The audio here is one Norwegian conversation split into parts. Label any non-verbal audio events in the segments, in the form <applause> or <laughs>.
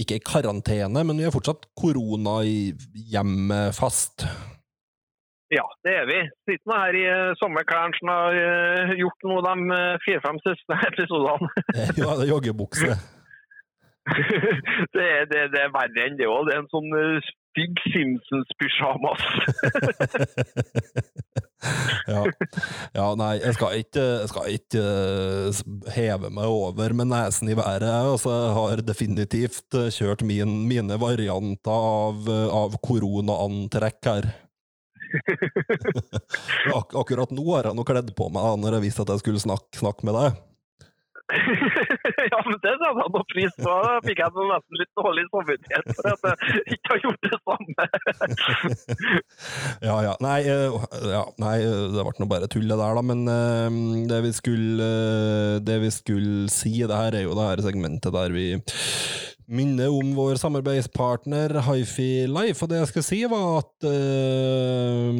Ikke i karantene, men vi er fortsatt korona i hjemmet fast. Ja, det er vi. Sitter nå her i sommerklærne samme som har eh, gjort noe de eh, fire-fem siste <laughs> episodene. <laughs> Ja, det er joggebukse. <laughs> det, det, det er verre enn det òg. Det er en sånn eh, stygg Simpsons-pysjamas. <laughs> ja. ja, nei, jeg skal ikke, jeg skal ikke eh, heve meg over med nesen i været. Altså, jeg har definitivt eh, kjørt min, mine varianter av, eh, av koronaantrekk her. <laughs> Ak akkurat nå har jeg nå kledd på meg når jeg visste at jeg skulle snakke, snakke med deg. Ja, men det satte han noe pris på. Da fikk jeg sånn nesten litt dårlig samvittighet for at jeg ikke har gjort det samme. <laughs> Ja, ja. Nei, eh, ja, nei det ble nå bare tull, det der, da. Men eh, det, vi skulle, eh, det vi skulle si, det her er jo det her segmentet der vi minner om vår samarbeidspartner Hifi Life. Og det jeg skulle si, var at uh,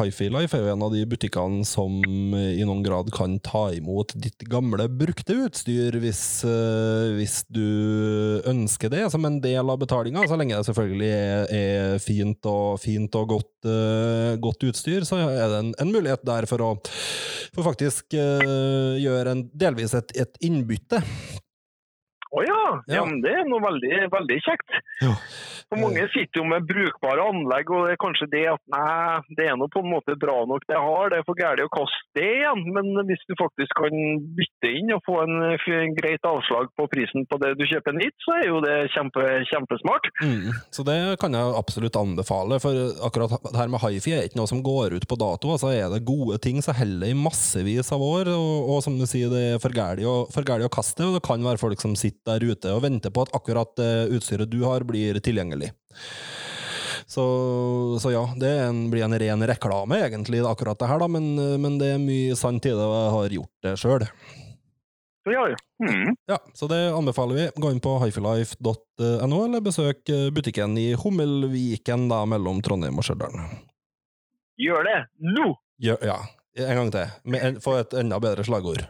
Hifi Life er jo en av de butikkene som i noen grad kan ta imot ditt gamle, brukte utstyr hvis, uh, hvis du ønsker det, som en del av betalinga. Så lenge det selvfølgelig er, er fint og, fint og godt, uh, godt utstyr, så er det en, en mulighet der for å for faktisk eh, gjøre en, delvis et, et innbytte. Ja. Men det er noe veldig, veldig kjekt. Ja. For mange sitter jo med brukbare anlegg, og det er kanskje det at nei, det er nå på en måte bra nok det jeg har, det er for galt å kaste det igjen. Men hvis du faktisk kan bytte inn og få en, en greit avslag på prisen på det du kjøper nytt, så er jo det kjempe, kjempesmart. Mm, så det kan jeg absolutt anbefale, for akkurat det her med hifi er ikke noe som går ut på dato. Altså er det gode ting, så heller i massevis av år, og, og som du sier, det er for galt å, å kaste, og det kan være folk som sitter der ute og venter på at akkurat det utstyret du har, blir tilgjengelig. Så, så ja, det en, blir en ren reklame, egentlig, akkurat det her, da, men, men det er mye sant i det, og jeg har gjort det sjøl. Så ja, ja. Mm. Ja, så det anbefaler vi. Gå inn på hifilife.no, eller besøk eh, butikken i Hummelviken, da, mellom Trondheim og Stjørdal. Gjør det nå! Gjør- Ja, en gang til. Få et enda bedre slagord.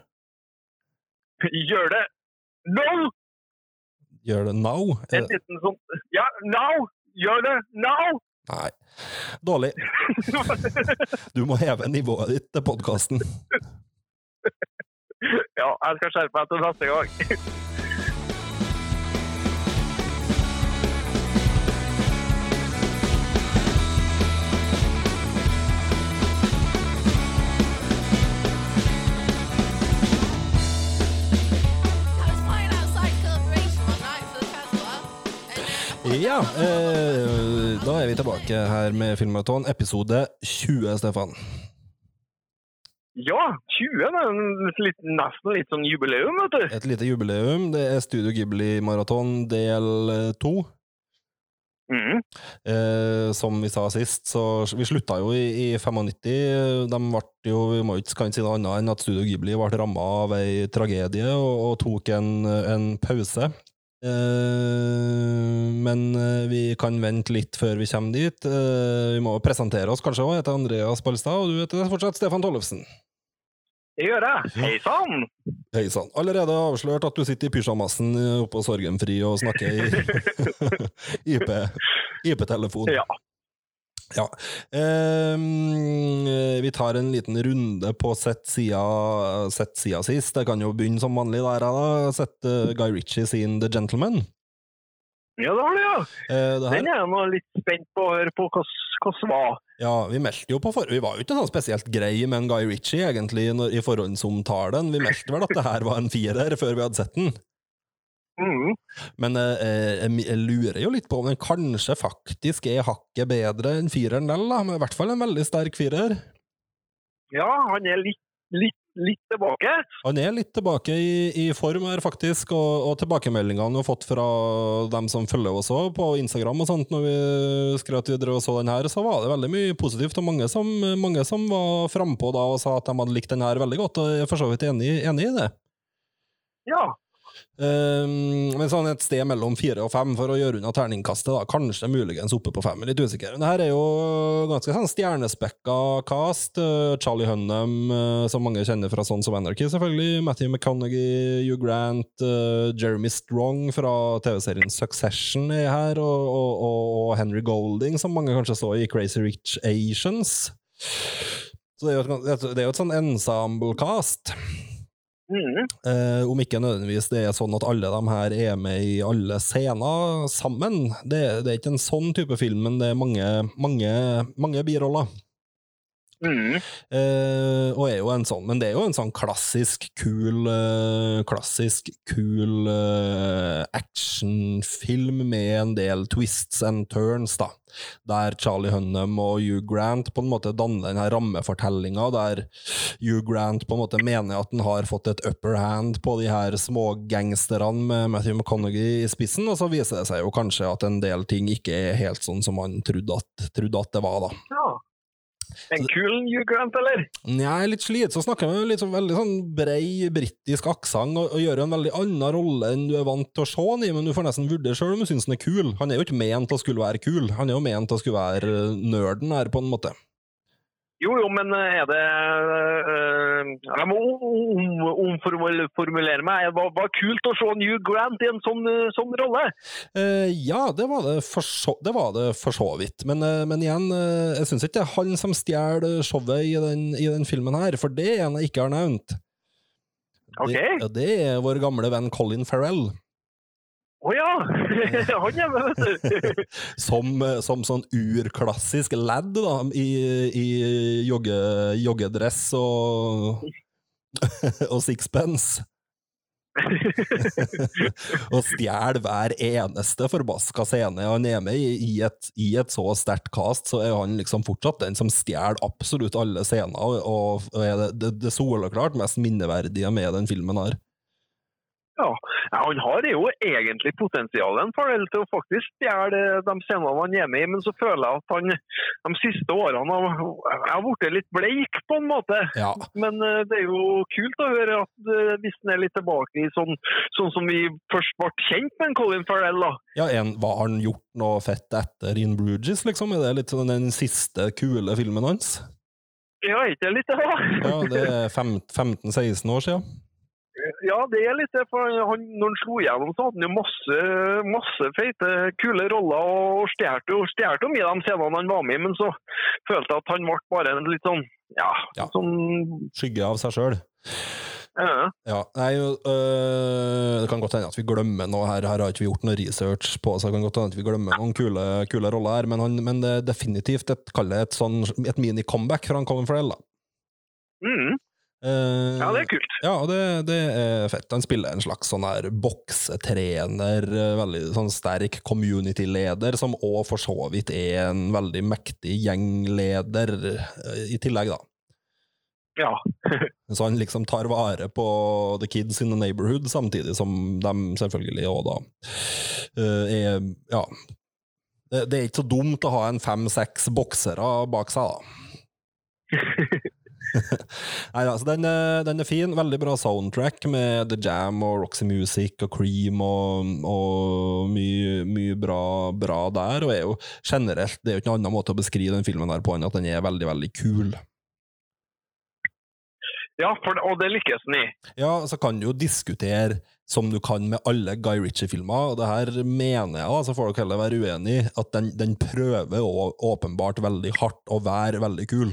Gjør det nå! Gjør det now? En liten sånn Ja, now! Gjør det now! Nei. Dårlig. <laughs> Du må heve nivået ditt til podkasten. ja, jeg skal skjerpe meg til neste gang. Ja, eh, da er vi tilbake her med Filmmaraton, episode 20, Stefan. Ja, 20 det er en litt, nesten litt sånn jubileum, vet du. Et lite jubileum. Det er Studio Ghibli-maraton del eh, to. Mm. Eh, som vi sa sist, så vi slutta jo i, i 95. De ble jo, vi må ikke, kan si noe annet enn at Studio Ghibli ble ramma av ei tragedie og, og tok en, en pause. Eh, men eh, vi kan vente litt før vi kommer dit. Eh, vi må presentere oss kanskje òg. Jeg heter Andreas Balstad, og du heter fortsatt Stefan Tollefsen. Det gjør jeg. Hei sann! Hei sann. Allerede avslørt at du sitter i pysjamasen oppe på Sorgenfri og snakker i <laughs> <laughs> IP IP-telefon. Ja. Ja. Ehm, vi tar en liten runde på sett sida, sett sida sist. Jeg kan jo begynne som vanlig der. da. Sett eh, Guy Ritchie sin The Gentleman. ja, det har du, ja. Eh, det Den er jeg nå litt spent på å høre på hvordan var. ja, vi meldte jo på for... Vi var jo ikke sånn spesielt greie med en Guy Ritchie egentlig når, i forhåndsomtalen. Vi meldte vel at det her var en firer før vi hadde sett den. Mhm. Men eh, jeg, jeg lurer jo litt på om den kanskje faktisk er hakket bedre enn fireren del, da. Men i hvert fall en veldig sterk firer. Ja, han er litt, litt litt tilbake. Han er litt tilbake i, i form her, faktisk, og, og tilbakemeldingene vi har fått fra dem som følger oss også på Instagram og sånt, når vi skrev at vi drev og så den her, så var det veldig mye positivt, og mange som, mange som var frampå da og sa at de hadde likt den her veldig godt, og jeg er for så vidt enig, enig i det. Ja. Um, men sånn et sted mellom fire og fem for å gjøre unna terningkastet. da, Kanskje muligens oppe på fem, litt usikker. Men det her er jo ganske sånn stjernespekka cast. Uh, Charlie Hunnam, uh, som mange kjenner fra Sons of Anarchy, selvfølgelig. Matthew McConaughey, Hugh Grant, uh, Jeremy Strong fra TV-serien Succession er her, og, og, og Henry Golding, som mange kanskje så i Crazy Rich Asians. Så det er jo et, det er jo et sånn ensemble-cast. Mhm. Eh, om ikke nødvendigvis det er sånn at alle de her er med i alle scener sammen. Det, det er ikke en sånn type film, men det er mange, mange, mange biroller. Mhm. Uh, og er jo en sånn, men det er jo en sånn klassisk kul uh, Klassisk kul uh, actionfilm med en del twists and turns, da. Der Charlie Hunnam og Hugh Grant på en måte danner denne rammefortellinga, der Hugh Grant på en måte mener at han har fått et upper hand på de her smågangsterne med Matthew McConaughey i spissen, og så viser det seg jo kanskje at en del ting ikke er helt sånn som han trodde at, trodde at det var, da. Ja. En kul Grant, eller? Nei, litt slitsom. Så snakker med litt sånn veldig sånn brei britisk aksent og, og gjør en veldig annen rolle enn du er vant til å se han i, men du får nesten vurdere sjøl om du syns han er kul. Han er jo ikke ment til å skulle være kul, han er jo ment til å skulle være eh, nerden her, på en måte. Jo, jo, men er det øh, Jeg må omformulere meg. Det var, var kult å se New Grant i en sånn, sånn rolle. Uh, ja, det var det så, det var det for så vidt. Men, eh, men igjen, eh, jeg syns ikke det er han som stjeler showet i den, i den filmen her, for det er en jeg ikke har nevnt. Ok. Det, det er vår gamle venn Colin Farrell. Han er med, vet du. <laughs> Som, eh, som sånn urklassisk lad da, i, i jogge, joggedress og, <laughs> og sixpence. <laughs> og stjeler hver eneste forbaska scene han er med i. I et, i et så sterkt cast, så er han liksom fortsatt den som stjeler absolutt alle scener, og, og er det, det, det soleklart mest minneverdige med den filmen her. Ja, Han har jo egentlig potensial en fordel til å faktisk stjele de scenene han er med i, men så føler jeg at han de siste årene har, har blitt litt bleik, på en måte. Ja. Men eh, det er jo kult å høre at eh, hvis han er litt tilbake i sånn, sånn som vi først ble kjent med Colin Farrell. da. Ja, en, har han gjort noe fett etter In Bruges, liksom? Er det litt sånn den siste kule filmen hans? Ja, ikke litt da? Ja, det er 15-16 år siden. Ja, det er litt det. For han, når han slo igjennom, så hadde han jo masse, masse feite, kule roller og stjal jo jo mye de scenene han var med i, men så følte jeg at han ble bare en litt sånn ja, Ja. sånn Skygge av seg sjøl. ja. Ja, nei, øh, det kan godt hende at vi glemmer noe her. Her har ikke vi gjort noe research på, så det kan godt hende at vi glemmer noen kule, kule roller her. Men, han, men det er definitivt et, et, sånn, et mini-comeback fra han Colin Farrell. da. Mm, Eh, ja, det er kult. Ja, det, det er fett. Han spiller en slags sånn her boksetrener, eh, veldig sånn sterk community-leder, som òg for så vidt er en veldig mektig gjengleder eh, i tillegg, da. Ja. <laughs> Så han liksom tar vare på the kids in the neighborhood, samtidig som de selvfølgelig òg da uh, er Ja. Det, det er ikke så dumt å ha en fem-seks boksere bak seg, da. <laughs> <laughs> Nei, altså, den, er- den er fin. Veldig bra soundtrack med The Jam og Roxy Music og Cream og, og mye, mye bra, bra der. Og er jo generelt Det er jo ikke noen annen måte å beskrive den filmen her på enn at den er veldig, veldig kul. ja for, og det lykkes den i. Ja, så kan du jo diskutere som du kan med alle Guy Ritchie-filmer, og det her mener jeg, så får dere heller være uenig, at den, den prøver å, åpenbart veldig hardt å være veldig kul.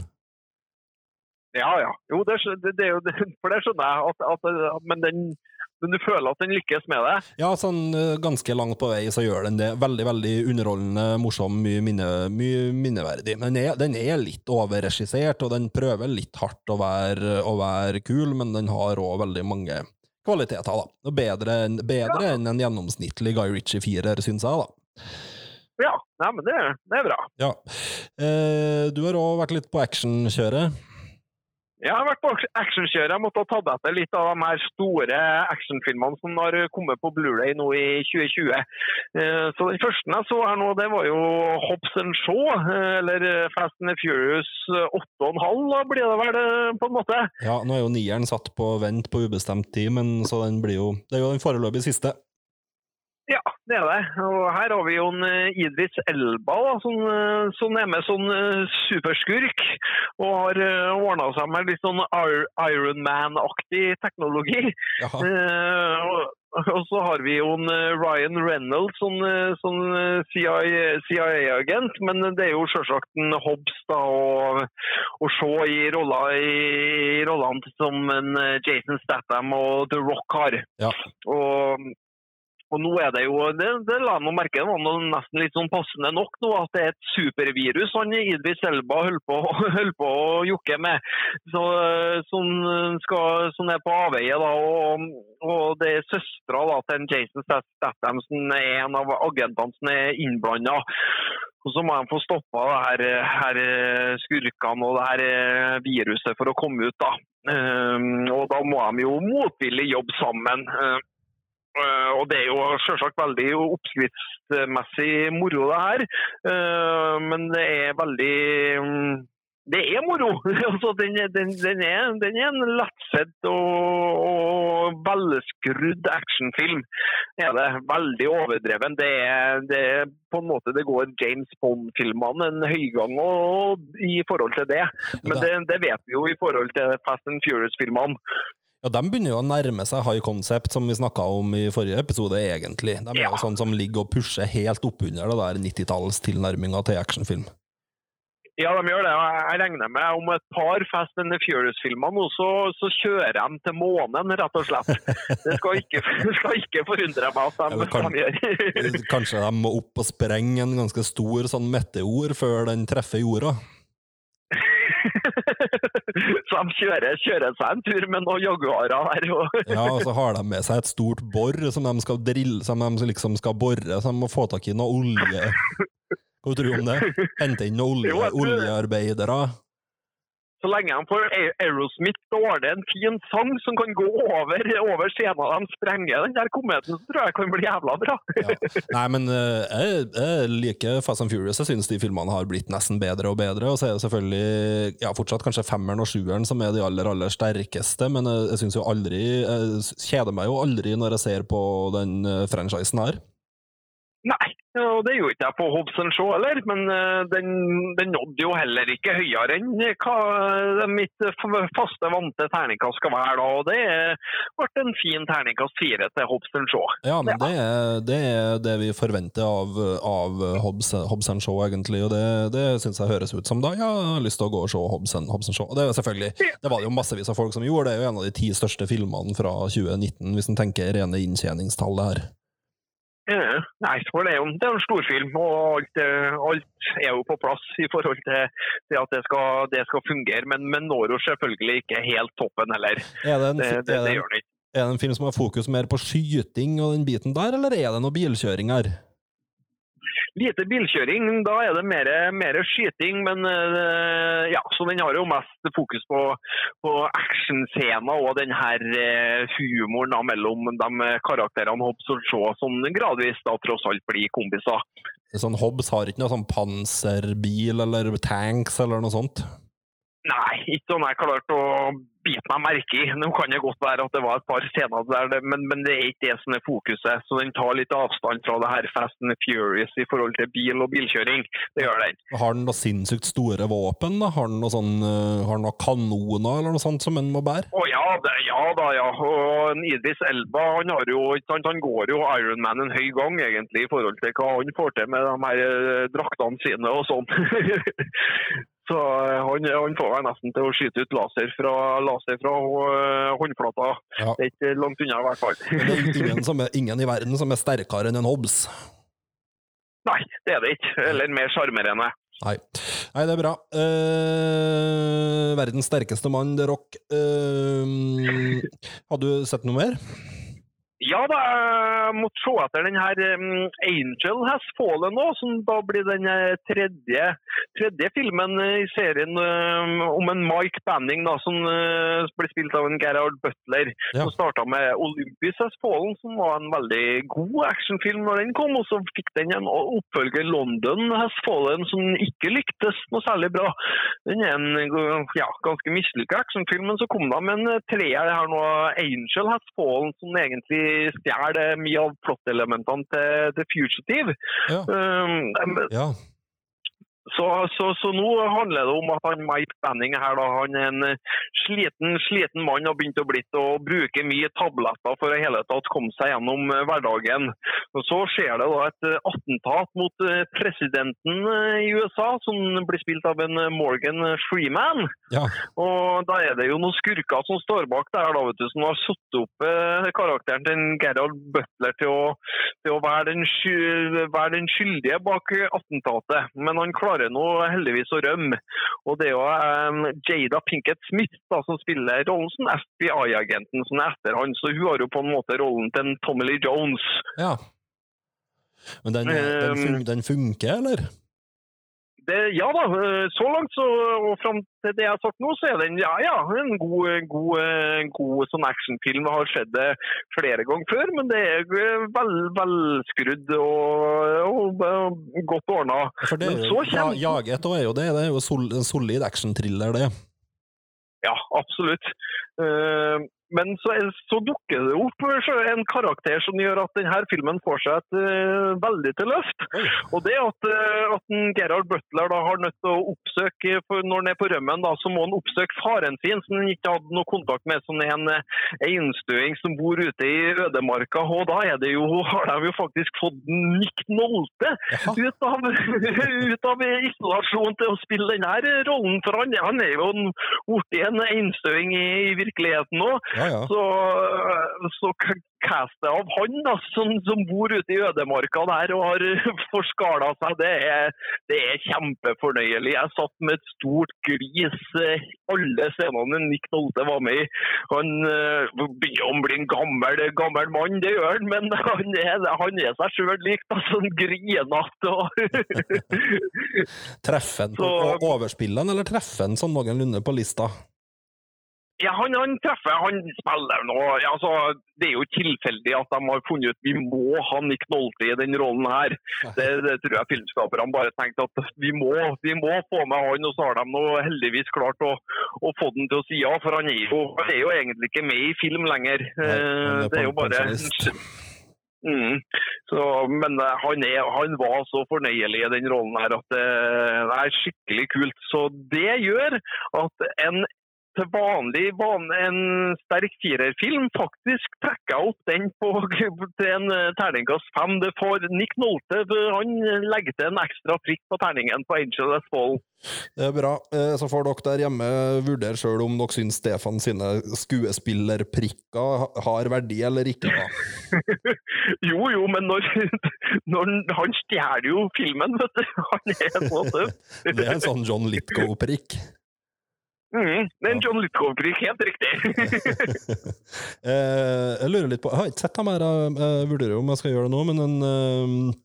Ja, ja. Jo, det, det, det <laughs> for det skjønner jeg. At, at, men, den, men du føler at den lykkes med det? Ja, sånn eh, ganske langt på vei så gjør den det. Veldig veldig underholdende, morsom, mye, minne, mye minneverdig. Men den er, den er litt overregissert, og den prøver litt hardt å være, å være kul, men den har òg veldig mange kvaliteter. da. Bedre, bedre enn en gjennomsnittlig Guy Ritchie-firer, syns jeg. da. Ja, nei, men det, det er bra. Ja. Eh, du har òg vært litt på actionkjøret. Jeg har vært på actionkjøret. Jeg måtte ha tatt etter litt av de her store actionfilmene som har kommet på Blu-ray nå i 2020. Eh, Så Den første jeg så her nå, det var jo Hobbs and Shaw, eh, eller Fast and Furious 8,5, da blir det vel eh, på en måte. Ja, nå er jo nieren satt på vent på ubestemt tid, men så den blir jo Det er jo den foreløpig siste. Ja, det er det. Og her har vi jo en eh, Idris Elba da, som, eh, som er med sånn superskurk. Og har ordna seg med litt sånn Ir- Iron Man-aktig teknologi. Eh, og, og så har vi jo en Ryan Reynolds som, som CIA CIA-agent, men det er jo selvsagt en Hobbs da, og, og Shaw i rollene som en Jason Statham og The Rock har. Ja. Og og nå er det jo, det, det la jeg merke, det var noe nesten litt sånn passende nok nå, at det er et supervirus han Idris Elba holder på, <laughs> på å jukke med. Så, eh, som, skal, som er på avveie, da, og, og det er søstera til Jason Statham som er en av agentene som er innblanda. Og så må de få stoppa her, her eh, skurkene og det her eh, viruset for å komme ut. da. Eh, og da må de jo motvillig jobbe sammen. Og det er jo selvsagt veldig oppskriftsmessig moro, det her. Eh, men det er veldig mm, Det er moro! <laughs> altså, den, den, den, er, den er en lettsett og, og velskrudd actionfilm. Er det. Veldig overdreven. Det er, det er på en måte det går James Bond-filmene en høygang og, i forhold til det. Men det, det vet vi jo i forhold til Fast and Furious-filmene. Ja, De begynner jo å nærme seg high concept, som vi snakka om i forrige episode, egentlig. De er Ja. jo sånn som ligger og pusher helt oppunder det der 90-tallstilnærminga til actionfilm. Ja, de gjør det. Jeg regner med om et par Fast and the Furious-filmer nå, så, så kjører de til månen, rett og slett. Det skal ikke, <laughs> skal ikke forundre meg at de, ja, kan- de gjør. Kanskje de må opp og sprenge en ganske stor sånn meteor før den treffer jorda. <laughs> Så de kjører, kjører seg en tur med noen Jaguarer her. Og, Ja, og så har de med seg et stort bor som de skal drille, som de liksom skal bore, så de må få tak i noe olje. Hva tror du om det? Hente inn noen olje, oljearbeidere. Så lenge de får Aerosmith, så Aerosmith ordne en fin sang som kan gå over, over scenen og de sprenger den der kometen, så tror jeg kan bli jævla bra. Ja. Nei, men eh, jeg, jeg liker Fast and Furious. Jeg syns de filmene har blitt nesten bedre og bedre. Og så er det selvfølgelig ja, fortsatt kanskje femmeren og sjueren som er de aller aller sterkeste, men jeg, jeg syns jo aldri Jeg kjeder meg jo aldri når jeg ser på den eh, franchisen her. Nei, og det gjorde ikke jeg på Hobson Show heller, men eh, den, den nådde jo heller ikke høyere enn hva mitt faste, vante terningkast skal være da, og det ble en fin terningkast fire til Hobson Show. Ja, men det er, det er det vi forventer av, av Hobson, and egentlig, og det, det syns jeg høres ut som da ja, jeg har lyst til å gå og se Hobson, Hobson Show. Og det selvfølgelig, det var det jo massevis av folk som gjorde, det er jo en av de ti største filmene fra 2019, hvis en tenker rene inntjeningstallet her. Ja, nei, for det er jo det er en storfilm, og alt, eh, alt er jo på plass i forhold til til at det skal, det skal fungere, men, men når jo selvfølgelig ikke helt toppen heller. Er det, en, Det, det, er, det det, gjør den ikke. er det en film som har fokus mer på skyting og den biten der, eller er det noe bilkjøring her? Lite bilkjøring, da er det mer, mer skyting, men eh, ja, så den har jo mest fokus på, på actionscener og den her eh, humoren da, mellom de karakterene Hobbs og Shaw, som gradvis da tross alt blir kompiser. Sånn Hobbs har ikke noe sånn panserbil eller tanks eller noe sånt? Nei, ikke sånn jeg klarte å bite meg merke i. Nå kan det godt være at det var et par scener der, men, men det er ikke det som er fokuset. Så den tar litt avstand fra det her Fast and Furious i forhold til bil og bilkjøring. Det gjør den. Har den da sinnssykt store våpen? da? Har den noe sånn, eh, har den noe kanoner eller noe sånt som en må bære? Å ja, det, ja da, ja. Og en Idris Elba han, har jo, han går jo Ironman en høy gang, egentlig, i forhold til hva han får til med de her eh, draktene sine og sånn. <laughs> Så eh, han, han får meg nesten til å skyte ut laser fra, laser fra eh, håndflata. Ja. Det er ikke langt unna, i hvert fall. Det er ingen, som er, ingen i verden som er sterkere enn en Hobbs. Nei, det er det ikke. Eller mer sjarmerende. Nei. Nei, det er bra. Eh, verdens sterkeste mann, The Rock. Eh, har du sett noe mer? Ja da, jeg måtte se etter den her um, Angel Has Fallen nå, som da blir den eh, tredje, tredje filmen i serien um, om en Mike Banning da, som uh, ble spilt av en Gerhard Butler. Ja. Som starta med Olympus Has Fallen, som var en veldig god actionfilm når den kom. Og så fikk den en oppfølger, London Has Fallen, som ikke lyktes noe særlig bra. Den er en ja, ganske mislykka actionfilm, men så kom de med en treer her nå, Angel Has Fallen, som egentlig stjeler mye av plottelementene til The Fugitive. Ja. Um, ja. Så, så, så nå handler det om at han Mike Banning her, da, han er en eh, sliten, sliten mann og begynt å blitt å bruke mye tabletter for å hele tatt komme seg gjennom eh, hverdagen. Og Så skjer det da et eh, attentat mot presidenten i USA, som blir spilt av en Morgan Freeman. ja. Og da er det jo noen skurker som står bak der, da, vet du, som har satt opp karakteren til Gerald Butler til å, til å være, den være den skyldige bak attentatet. Men han klarer nå heldigvis å rømme. Og det er jo eh, Jada Pinkett Smith da, som spiller rollen som FBI-agenten som er etter han, så hun har jo på en måte rollen til en Tommy Lee Jones. ja. Men den, den, den funker, eller? Det, ja da, eh, så langt så, og fram til det jeg har sagt nå, så er den ja, ja, en god, god, eh, god sånn actionfilm. Jeg har sett det flere ganger før, men det er eh, vel, velskrudd og, og, og godt ordna. For det er jo, så kommer- ja, Jaget er jo det. Det er jo sol, en solid actionthriller, det. Ja, absolutt. Eh, Men så, så dukker det opp en karakter som gjør at denne filmen får seg et uh, veldig til løft. Og det at, uh, at Gerhard Butler da har nødt til å oppsøke, når han er på rømmen, da, så må han oppsøke faren sin, som han ikke hadde noe kontakt med, som er en eh, einstøing som bor ute i ødemarka. Og da er det jo, <laughs> har de jo faktisk fått Nick Nolte ut av, <laughs> ut av isolasjon til å spille denne rollen. For han, han er jo en, borti en einstøing i, i virkeligheten nå. Ja, ja. Så, så k- castet av han da, som, som bor ute i ødemarka der og har <laughs> forskala seg, det er, det er kjempefornøyelig. Jeg satt med et stort glis eh, alle scenene Nick Nolte var med i. Han eh, begynner å bli en gammel, gammel mann, det gjør han, men <laughs> han er, han er seg sjøl lik. Sånn grinete og <laughs> Treffer han på Så- han, eller treffer han sånn noenlunde på lista? Ja, han, han treffer, han spiller nå. Altså, det er jo tilfeldig at de har funnet ut vi må ha Nick Nolte i den rollen her. Det, det tror jeg filmskaperne bare tenkte at vi må, vi må få med han, og så har de nå heldigvis klart å, å få den til å si ja. For han er jo, han er jo egentlig ikke med i film lenger. Nei, Eh, det er jo bare. Mm. Så, men eh, han, er, han var så fornøyelig i den rollen her at det, det er skikkelig kult. Så det gjør at en til vanlig van, en sterk firerfilm faktisk trekker opp den på, <laughs> til en eh, terningkast fem. Det får Nick Nolte han legger til en ekstra prikk på terningen på Angel Fall. Det er bra. Eh, Så får dere der hjemme vurdere sjøl om dere syns Stefan sine skuespillerprikker ha- har verdi eller ikke. da. <laughs> jo, jo, men når, <laughs> når han- stjeler jo filmen, vet du. Han er så tøff. Det er en sånn John Litgow-prikk. Mm, er en John Lithgow-pris, helt riktig. <laughs> Eh, jeg lurer litt på Jeg har ikke sett ham her, jeg jeg vurderer om jeg skal gjøre det nå, men en eh,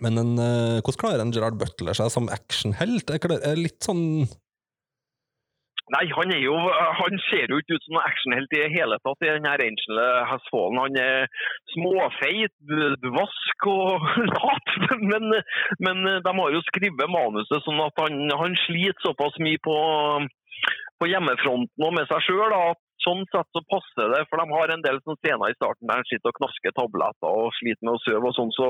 men en, eh, hvordan klarer en Gerard Butler seg som actionhelt? Klar- er litt sånn Nei, han er jo Han ser jo ikke ut som noen actionhelt i det hele tatt i denne Angel Has Fallen. Han er småfeit, dvask og <laughs> lat. Men, men de har jo skrevet manuset sånn at han, han sliter såpass mye på, på hjemmefronten og med seg sjøl sånn sett så passer det. For de har en del sånne scener i starten der de sitter og knasker tabletter og sliter med å sove og sånn. Så,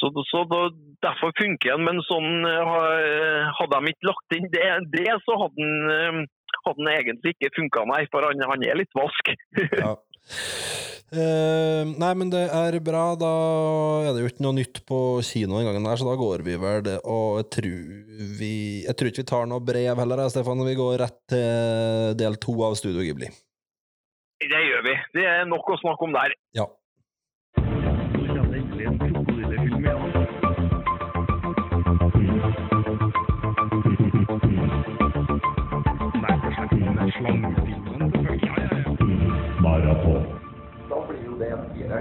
så, så så, derfor funker han. Men sånn eh, hadde de ikke lagt inn det, det så hadde han eh, hadde den egentlig ikke funka, nei, for han, han er litt vask. ja. <laughs> Eh, nei, men det er bra. Da er det jo ikke noe nytt på kino den gangen, her, så da går vi vel det. Og jeg tror, vi, jeg tror ikke vi tar noe brev heller, Stefan. Vi går rett til del to av Studio Ghibli. Det gjør vi. Det er nok å snakke om der. Ja.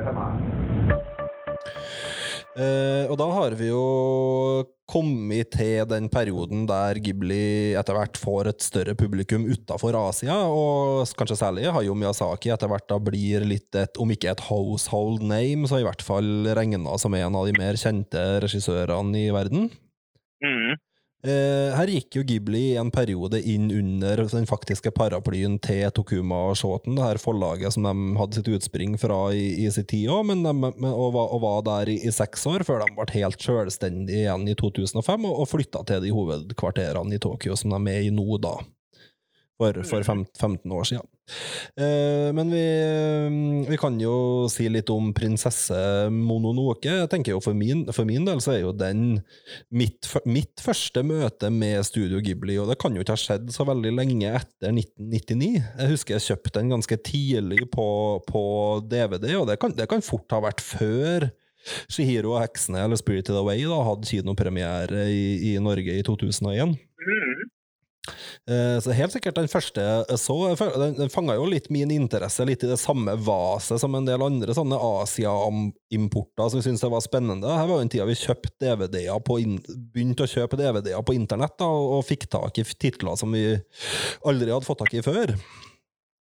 for meg. Uh, og da har vi jo kommet til den perioden der Ghibli etter hvert får et større publikum utafor Asia, og kanskje særlig Hayo Miyazaki etter hvert da blir litt et, om ikke et household name, så i hvert fall regna som en av de mer kjente regissørene i verden. Mm. Eh, her gikk jo Ghibli en periode inn under den faktiske paraplyen til Tokuma og Shoten, det her forlaget som de hadde sitt utspring fra i, i sin tid òg, og, og var der i, i seks år, før de ble helt selvstendige igjen i 2005, og, og flytta til de hovedkvarterene i Tokyo som de er i nå, da. For, for fem, 15 år siden. Eh, men vi, vi kan jo si litt om prinsesse Mononoke. Jeg tenker jo For min, for min del så er jo den mitt, mitt første møte med Studio Ghibli, og det kan jo ikke ha skjedd så veldig lenge etter 1999. Jeg husker jeg kjøpte den ganske tidlig på, på DVD, og det kan, det kan fort ha vært før Shihiro og heksene, eller Spirited Away, da, hadde kinopremiere i, i Norge i 2001. Mm. Eh, Så helt sikkert den første jeg så, den, den fanga jo litt min interesse, litt i det samme vaset som en del andre sånne Asia-importer som vi syntes det var spennende. Her var jo en tid vi kjøpte DVD-er på begynte å kjøpe DVD-er på internett da, og, og fikk tak i titler som vi aldri hadde fått tak i før.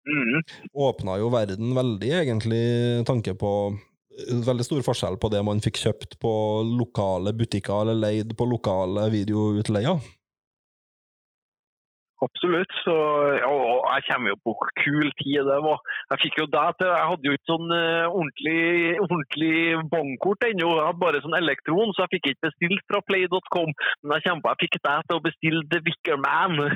Mm. Åpna jo verden veldig, egentlig, tanke på eh, Veldig stor forskjell på det man fikk kjøpt på lokale butikker eller leid på lokale videoutleier. Absolutt. Så, ja, og jeg kommer jo på hvor kul tid det var. Jeg fikk jo det til. Jeg hadde jo ikke sånn uh, ordentlig, ordentlig bankkort ennå. Jeg hadde bare sånn elektron, så jeg fikk ikke bestilt fra play.com. Men jeg kommer på, jeg fikk det til å bestille The Wicker Man. <laughs>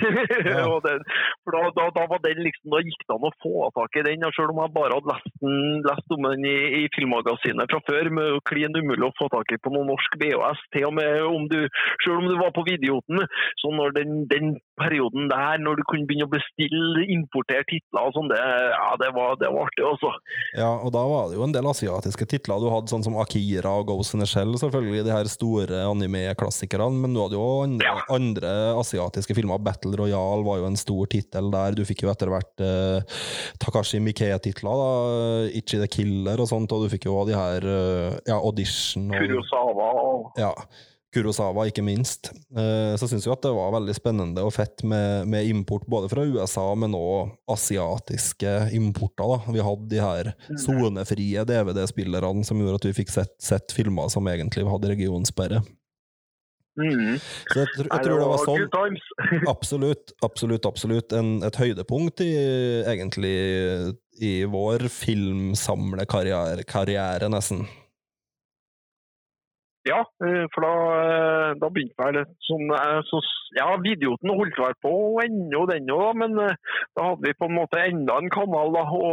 Ja. Og den, for da, da, da var den liksom, da gikk det an å få tak i den. og Selv om jeg bare hadde lest, den, lest om den i, i filmmagasinet fra før, med jo klin umulig å få tak i på noen norsk VHS, til og med om du, selv om du var på Videoten. Så når den, den perioden der, når du kunne begynne å bestille importerte titler og sånn, det, ja, det, var, det var artig, altså. Ja, og da var det jo en del asiatiske titler. Du hadde sånn som Akira og Ghost in the Shell, selvfølgelig, de her store anime-klassikerne, men du hadde jo andre, Ja. andre asiatiske filmer. Battle Royale var jo en stor tittel der. Du fikk jo etter hvert eh, Takashi Mikkei-titler, da, Ichi the Killer og sånt, og du fikk jo de her eh, ja, Audition og Kurosawa og ja, Kurosawa, ikke minst. Eh, Så syns jeg at det var veldig spennende og fett med, med import både fra USA, men òg asiatiske importer. da. Vi hadde de her sonefrie DVD-spillerne som gjorde at vi fikk sett, sett filmer som egentlig hadde regionsperre. mm. Så jeg, jeg tror det var sånn. <laughs> Absolutt, absolutt, absolutt. En, et høydepunkt i egentlig i vår filmsamlekarriere, karriere, nesten. Ja, eh, for da, eh, da begynte vel sånn eh, så, Ja, Videoten holdt vel på ennå, den òg, men da hadde vi på en måte enda en kanal da, å,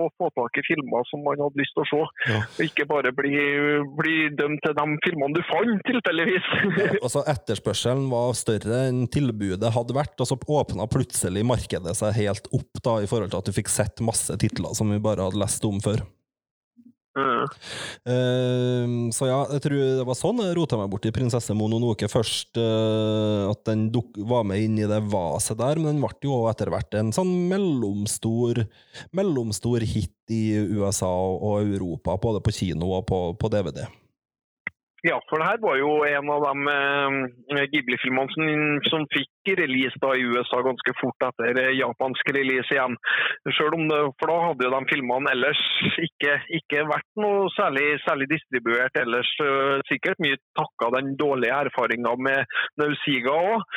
å få tak i filmer som man hadde lyst til å se. Ja. Og ikke bare bli, bli dømt til de filmene du fant, tilfeldigvis. Altså Etterspørselen var større enn tilbudet hadde vært, og så åpna plutselig markedet seg helt opp da, i forhold til at du fikk sett masse titler som vi bare hadde lest om før. Mm. Uh, så ja, jeg tror det var sånn jeg rota meg bort i Prinsesse Mononoke først. Uh, at den duk var med inn i det vaset der, men den ble jo etter hvert en sånn mellomstor, mellomstor hit i USA og Europa, både på kino og på, på DVD. Ja, for det her var jo en av de eh, Ghibli-filmene som, fikk release da i USA ganske fort etter eh, japansk release igjen. Selv om det, for da hadde jo de filmene ellers ikke, ikke vært noe særlig, særlig distribuert ellers. eh, sikkert mye takka den dårlige erfaringa med Nausiga òg.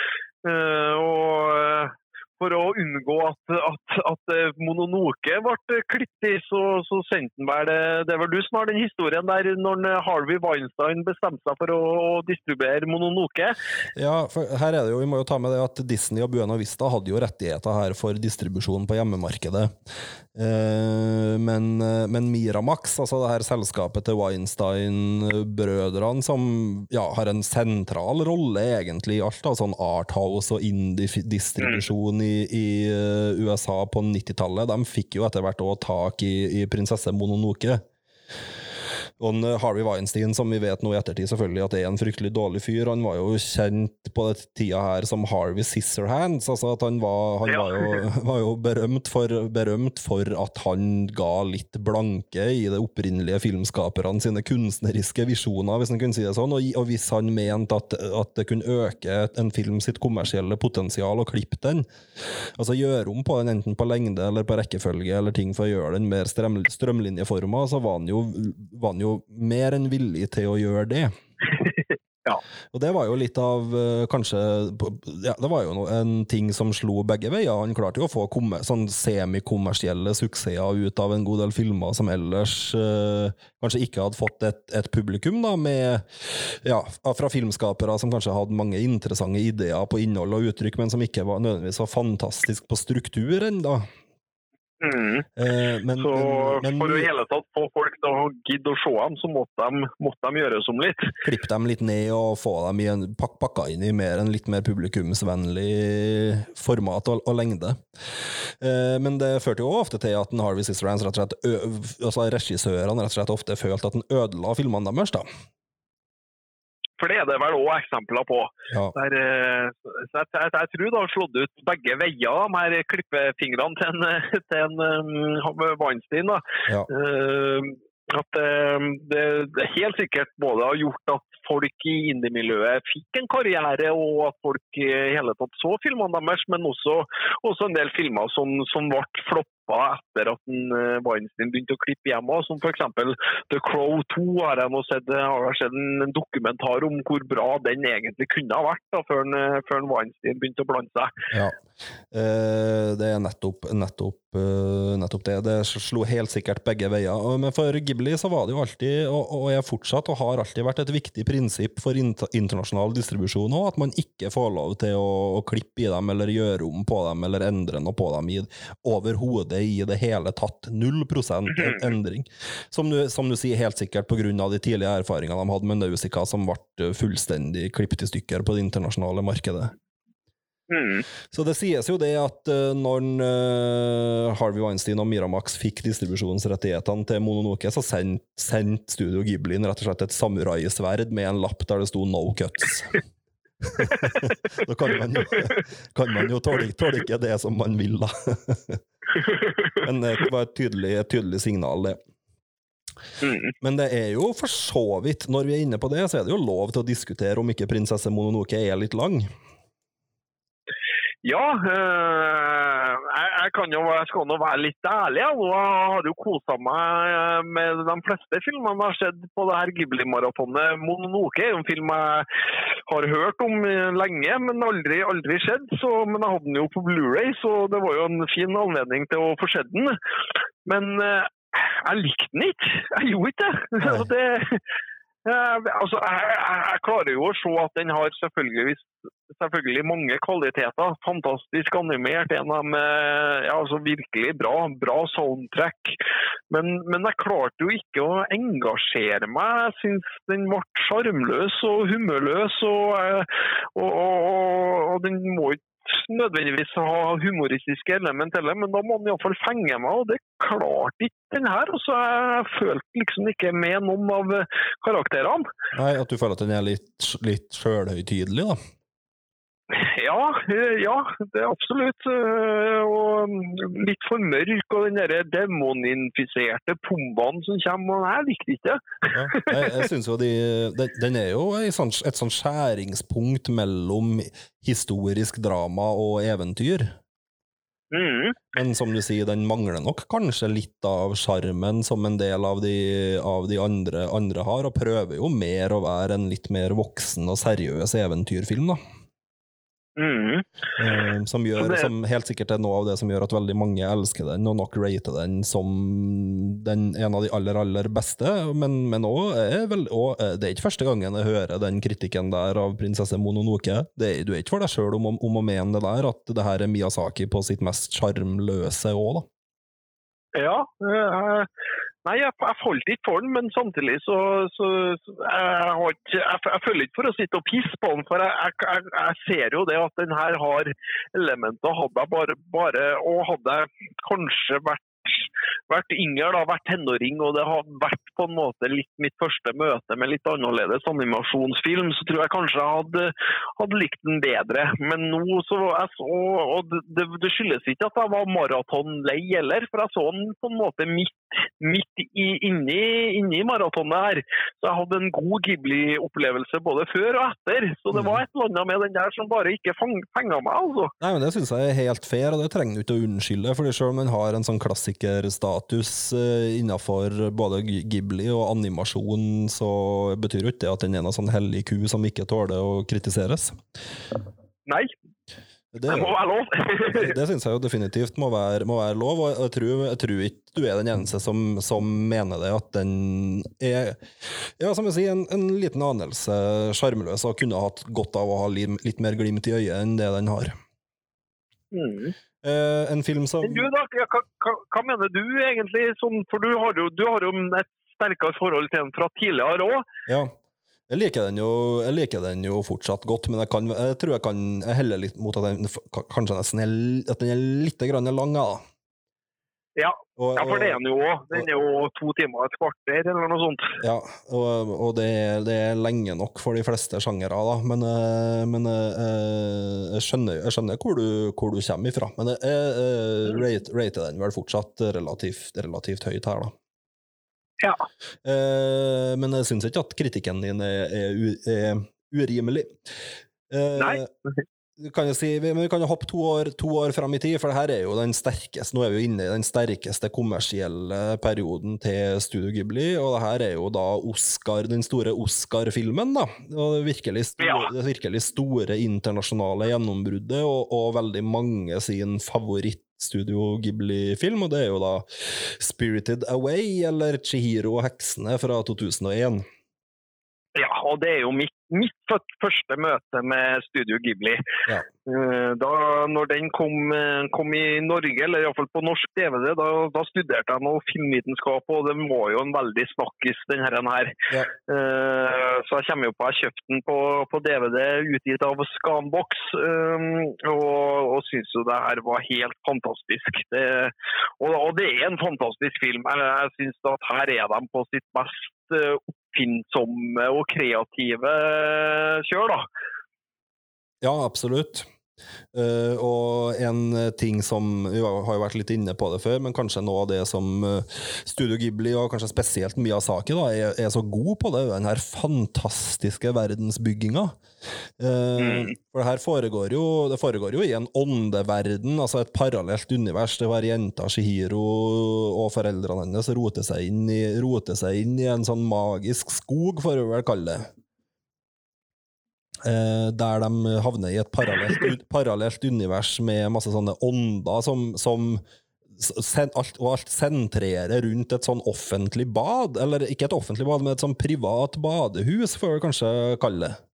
og eh, for å unngå at, at, at eh, Mononoke ble klippet i, så, så sendte han vel det Det er vel du som har den historien der når Harvey Weinstein bestemte seg for å, distribuere Mononoke. Ja, for her er det jo, vi må jo ta med det at Disney og Buena Vista hadde jo rettigheter her for distribusjon på hjemmemarkedet. Eh, men, men Miramax, altså det her selskapet til Weinstein-brødrene, som ja, har en sentral rolle egentlig i alt, da, sånn Arthouse og indie-distribusjon i, i i USA på 90-tallet, de fikk jo etter hvert òg tak i, i prinsesse Mononoke. Og eh, Harvey Weinstein, som vi vet nå i ettertid selvfølgelig at det er en fryktelig dårlig fyr, han var jo kjent på den tida her som Harvey Scissorhands. Altså at han var, han Ja. var jo, <laughs> var jo berømt, for, berømt for at han ga litt blanke i det opprinnelige filmskaperne sine kunstneriske visjoner, hvis en kunne si det sånn. Og, og hvis han mente at, at det kunne øke en film sitt kommersielle potensial og klippe den, altså gjøre om på den enten på lengde eller på rekkefølge eller ting for å gjøre den mer strøm, strømlinjeforma, så var han, jo, var han jo mer enn villig til å gjøre det. <laughs> Ja. Og det var jo litt av eh, kanskje ja, Det var jo en ting som slo begge veier. Han klarte jo å få sånn semikommersielle suksesser ut av en god del filmer som ellers eh, kanskje ikke hadde fått et, et publikum, da, med ja, fra filmskapere som kanskje hadde mange interessante ideer på innhold og uttrykk, men som ikke var nødvendigvis var fantastisk på struktur ennå. Mm. Eh, men, Så men, for å i hele tatt få folk til å gidde å se dem, så måtte de, måtte de gjøre som litt. klippe dem litt ned og få dem i en, pak, pakka inn i mer en litt mer publikumsvennlig format og, og lengde. Eh, men det førte jo ofte til at Harvey Sisterhands rett og slett ø, altså regissørene rett og slett ofte følte at den ødela filmene deres. da. For det er det vel òg eksempler på. Ja. Der, eh, så jeg, jeg, jeg tror det har slått ut begge veier, de her klippefingrene til en, til en um, Weinstein. Da. Ja. Eh, at eh, det, det helt sikkert både har gjort at folk i indiemiljøet fikk en karriere, og at folk i hele tatt så filmene deres, men også, også en del filmer som, som ble floppa etter at en, eh, Weinstein begynte å klippe hjemme, som f.eks. The Crow 2 har jeg nå sett, har jeg sett en dokumentar om hvor bra den egentlig kunne ha vært da, før, eh, før Weinstein begynte å blande seg. Ja. Eh, det er nettopp, nettopp, eh, nettopp det. Det slo helt sikkert begge veier. Men for Ghibli så var det jo alltid, og, er fortsatt, og har alltid vært et viktig prinsipp for internasjonal distribusjon òg, at man ikke får lov til å, å klippe i dem, eller gjøre om på dem, eller endre noe på dem i, overhodet i det hele tatt. Null prosent endring. Som du, som du sier, helt sikkert av de tidlige erfaringene de hadde med Nausicaa, som ble fullstendig klippet i stykker på det internasjonale markedet. Mm. Så det sies jo det at uh, når uh, Harvey Weinstein og Miramax fikk distribusjonsrettighetene til Mononoke, så sendte sendt Studio Ghibli rett og slett et samuraisverd med en lapp der det sto 'no cuts'. <laughs> da kan man jo, kan man jo tolke, tolke det som man vil, da. <laughs> Men det var et tydelig, et tydelig signal, det. Mm. Men det er jo for så vidt, når vi er inne på det, så er det jo lov til å diskutere om ikke prinsesse Mononoke er litt lang. Ja, eh, jeg, jeg, kan jo, jeg skal nå være litt ærlig. Jeg, har jo kosa meg med de fleste filmene jeg har sett på det her Ghibli-maratonet. 'Mononoke' er jo en film jeg har hørt om lenge, men aldri, aldri sett. Så, men jeg hadde den jo på Blu-ray, så det var jo en fin anledning til å få sett den. Men eh, jeg likte den ikke. Jeg gjorde ikke det. <laughs> Eh, altså, jeg, jeg, klarer jo å se at den har selvfølgelig selvfølgelig mange kvaliteter. Fantastisk animert, en av dem eh, ja, altså virkelig bra. Bra soundtrack. Men, men jeg klarte jo ikke å engasjere meg. Jeg syns den ble sjarmløs og humørløs. Eh, og, og, og, og den må ikke nødvendigvis ha humoristiske element heller, men da må han iallfall fenge meg, og det klarte ikke den her. Og så jeg følte liksom ikke med noen av karakterene. Nei, At du føler at den er litt, litt sjølhøytidelig, da? <laughs> Ja, eh, ja, det er absolutt. eh, Og mm, litt for mørk, og den der demoninfiserte pombaen som kommer. og Jeg likte ikke det. Ja. Jeg, jeg synes jo de, den, den er jo ei sånn, et sånn skjæringspunkt mellom historisk drama og eventyr. Mm. Men som du sier, den mangler nok kanskje litt av sjarmen som en del av de, av de andre, andre har, og prøver jo mer å være en litt mer voksen og seriøs eventyrfilm, da. Mm. Eh, som, gjør, det- som helt sikkert er noe av det som gjør at veldig mange elsker den, og nok rater den som den, en av de aller, aller beste. Men, men også er vel, og, eh, det er ikke første gangen jeg hører den kritikken der av prinsesse Mononoke. Det, du er ikke for deg sjøl om, om å mene det der, at det her er Miyazaki på sitt mest sjarmløse òg, da. Ja. Nei, jeg, jeg falt ikke for den, men samtidig så, så, jeg, har ikke, jeg, jeg føler ikke for å sitte og pisse på den. For jeg, jeg ser jo det at den her har elementer. Hadde jeg bare, bare Og hadde jeg kanskje vært vært yngre, da, vært tenåring, og det har vært på en måte litt mitt første møte med litt annerledes animasjonsfilm, så tror jeg kanskje jeg hadde, hadde likt den bedre. Men nå så jeg så, og det, det, skyldes ikke at jeg var maratonlei heller, for jeg så den på en måte midt, midt i, inni, inni maratonet her. Så jeg hadde en god Ghibli-opplevelse både før og etter. Så det var et eller annet med den der som bare ikke fenga meg, altså. Nei, men Det syns jeg er helt fair, og det trenger du ikke å unnskylde. for Selv om den har en sånn klassikerstatus eh, innenfor både Ghibli og animasjon, så betyr jo ikke det at den er noen sånn hellig ku som ikke tåler å kritiseres. Nei, Det, det må være lov. det, syns jeg jo definitivt må være, må være lov, og jeg tror, jeg tror ikke du er den eneste som, som mener det, at den er ja, som jeg sier, en, en liten anelse sjarmløs og kunne hatt godt av å ha litt mer glimt i øyet enn det den har. Mm. Eh, en film som Men du da, hva, hva, hva mener du egentlig? Sånn, for du har, jo, du har jo et sterkere forhold til den fra tidligere òg. Ja. Jeg liker, den jo, jeg liker den jo fortsatt godt, men jeg, kan, jeg tror jeg kan helle litt mot at den kanskje nesten er, at den er litt grann lang. Da. Ja, Og, ja, for det er den jo òg. Den er jo to timer og et kvarter eller noe sånt. Ja, og, og det, er- det er lenge nok for de fleste sjangere, da. Men, eh, men eh, jeg, skjønner, jeg skjønner hvor du, hvor du kommer ifra. Men jeg, jeg rate, rater den vel fortsatt relativt, relativt høyt her, da. Ja. Eh, men jeg syns ikke at kritikken din er, er, er urimelig. Eh, Nei. Du kan jo si, men vi kan jo hoppe to år, to år fram i tid, for det her er jo den sterkeste Nå er vi jo inne i den sterkeste kommersielle perioden til Studio Ghibli, og det her er jo da Oscar, den store Oscar-filmen, da. Og det virkelig store, det virkelig store internasjonale gjennombruddet, og, og veldig mange sin favoritt Studio Ghibli-film, og det er jo da Spirited Away, eller Chihiro og heksene fra 2001. Ja, og det er jo mitt, mitt første møte med Studio Ghibli. Ja. Eh, Da når den kom, eh, kom i Norge, eller iallfall på norsk DVD, da, da studerte jeg noe filmvitenskap, og det var jo en veldig snakkis, denne her. her. Ja. Eh, Så jeg kommer jo på, jeg kjøpte den på, på DVD utgitt av Scanbox, og, og syns jo det her var helt fantastisk. Det, og, og det er en fantastisk film. Jeg, jeg syns at her er de på sitt mest eh, oppfinnsomme og kreative kjør, da. Ja, absolutt. Eh, og en eh, ting som Vi har jo vært litt inne på det før, men kanskje noe av det som eh, Studio Ghibli, og kanskje spesielt Miyazaki, da, er, er så god på, det er jo den her fantastiske verdensbygginga. Uh. For det her foregår jo, det foregår jo i en åndeverden, altså et parallelt univers Det var jenta Shihiro og foreldrene hennes roter seg inn i, roter seg inn i en sånn magisk skog, får vi vel kalle det. Eh, der de havner i et parallelt, parallelt univers med masse sånne ånder som, som sen, alt, Og alt sentrerer rundt et sånn offentlig bad. Eller ikke et offentlig bad, men et sånn privat badehus, får vi kanskje kalle det.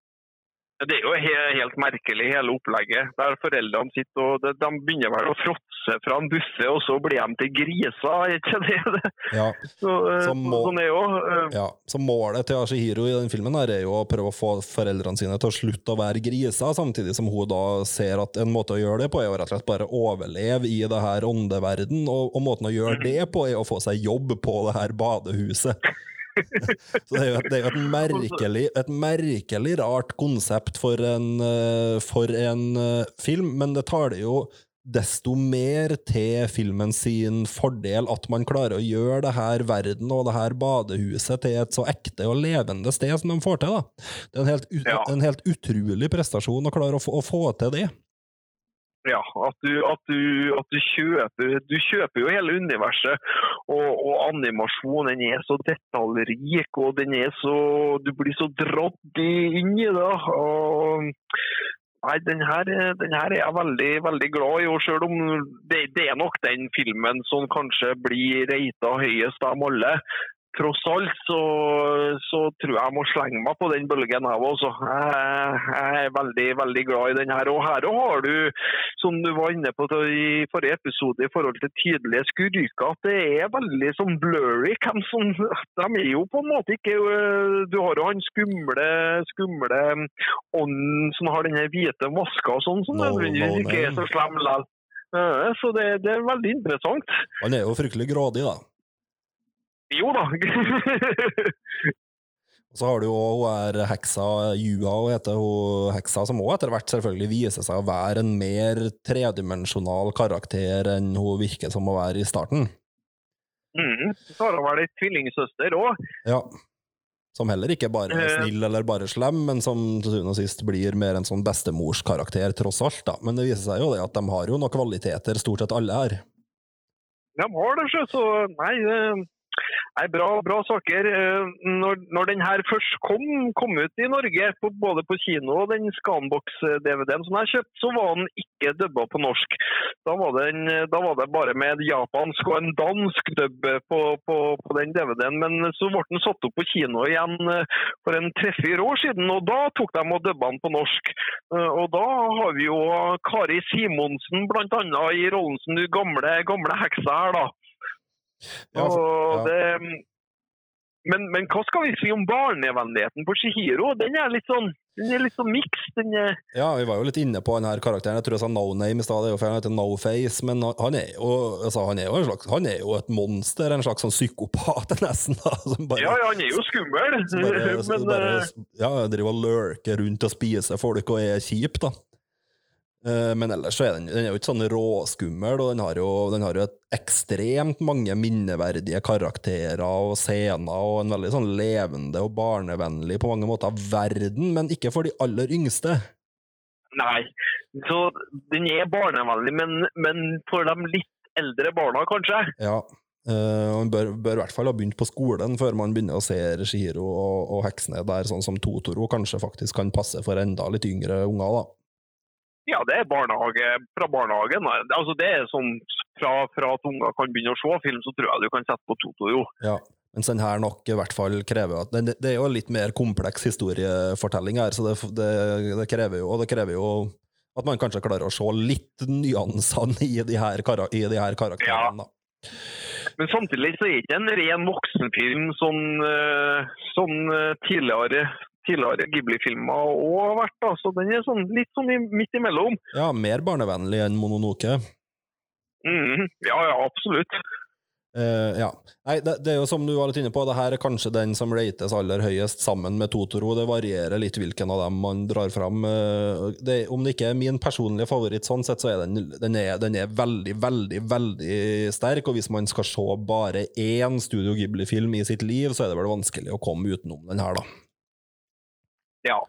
Det er jo helt merkelig, hele opplegget. Der foreldrene sitter og de, begynner vel å fråtse fra en buffé, og så blir de til griser, er ikke det? <laughs> Ja, Så, så må- Sånn er jo. eh, ja. Så målet til Ashihiro i den filmen her er jo å prøve å få foreldrene sine til å slutte å være griser, samtidig som hun da ser at en måte å gjøre det på er å rett og slett bare overleve i det her åndeverden, og, og måten å gjøre det på er å få seg jobb på det her badehuset. <laughs> Så det er jo et, det er jo et, merkelig, et merkelig rart konsept for en, eh, for en eh, film, men det tar det jo desto mer til filmen sin fordel at man klarer å gjøre det her verden og det her badehuset til et så ekte og levende sted som de får til. da. Det er en helt, ut, Ja. en helt utrolig prestasjon å klare å få, å få til det. Ja, at du, at du, at du kjøper Du kjøper jo hele universet, og, og animasjonen er så detaljrik, og den er så Du blir så dratt inn i det. og Nei, den her, den her er jeg veldig, veldig glad i, og selv om det, det er nok den filmen som kanskje blir reita høyest av alle. Tross alt så, så tror jeg jeg må slenge meg på den bølgen her også. Jeg, jeg er veldig, veldig glad i den her. Og her har du, som du var inne på i forrige episode, i forhold til tydelige skurker, at det er veldig sånn blurry. Som, de er jo på en måte ikke øh, Du har jo han skumle, skumle ånden som har denne hvite maska og sånn, som No, nødvendigvis no ikke er så slem likevel. Så det, det er veldig interessant. Han er jo fryktelig grådig, da. Jo da. Og så har du jo hun er heksa Jua, hun heter hun heksa, som òg etter hvert selvfølgelig viser seg å være en mer tredimensjonal karakter enn hun virker som å være i starten. Mm. Så har hun vel ei tvillingsøster òg. Ja. Som heller ikke bare er Eh. snill eller bare slem, men som til syvende og sist blir mer en sånn bestemorskarakter, tross alt. da. Men det viser seg jo det at de har jo noen kvaliteter, stort sett alle her. De har det, så nei, eh, nei bra, bra saker. Eh, Når, når den her først kom, kom ut i Norge, på, både på kino og den Scanbox-DVD-en som jeg kjøpte, så var den ikke dubba på norsk. Da var, den, da var det bare med japansk og en dansk dubb på, på, på den DVD-en. Men så ble den satt opp på kino igjen eh, for en tre-fire år siden, og da tok de og dubba den på norsk. Eh, Og da har vi jo Kari Simonsen annet i rollen som du gamle, gamle heksa her, da. Ja, for- ja. det, men, men hva skal vi si om barnevennligheten på Shihiro? Den er litt sånn den er litt sånn miks. Er Ja, vi var jo litt inne på denne karakteren. Jeg tror jeg sa No Name i stad, han heter No Face, men han er jo, altså, han er jo, en slags, han er jo et monster, en slags sånn psykopat <laughs> nesten, da, som bare, Ja, ja, han er jo skummel. bare, <laughs> men bare eh, ja, driver og lurker rundt og spiser folk og er kjip, da. Eh, Men ellers så er den, den er jo ikke sånn råskummel, og den har jo, den har jo et ekstremt mange minneverdige karakterer og scener, og en veldig sånn levende og barnevennlig på mange måter verden, men ikke for de aller yngste. nei. Så den er barnevennlig, men, men for de litt eldre barna, kanskje. Ja. og Man bør, bør i hvert fall ha begynt på skolen før man begynner å se Shihiro og, og heksene der, sånn som Totoro kanskje faktisk kan passe for enda litt yngre unger, da. Ja, det er barnehage fra barnehagen. Altså, det er sånn fra, fra at unger kan begynne å se film, så tror jeg du kan sette på Totoro. Ja. Mens den her nok i hvert fall krever at Det, det er jo en litt mer kompleks historiefortelling her, så det, det, det krever jo Og det krever jo at man kanskje klarer å se litt nyansene i de her, kara, i de her karakterene. da. Men samtidig så er det ikke en ren voksenfilm sånn, sånn tidligere, tidligere Ghibli-filmer òg har vært. da. Så den er sånn, litt sånn midt imellom. Ja, mer barnevennlig enn Mononoke. Mm, Ja, ja, absolutt. Uh, ja. Nei, det, det er jo som du var litt inne på, det her er kanskje den som rates aller høyest sammen med Totoro. Det varierer litt hvilken av dem man drar fram. Uh, det, om det ikke er min personlige favoritt sånn sett, så er den, den, er, den er veldig, veldig, veldig sterk. Og hvis man skal se bare én Studio Ghibli-film i sitt liv, så er det vel vanskelig å komme utenom den her, da. Ja.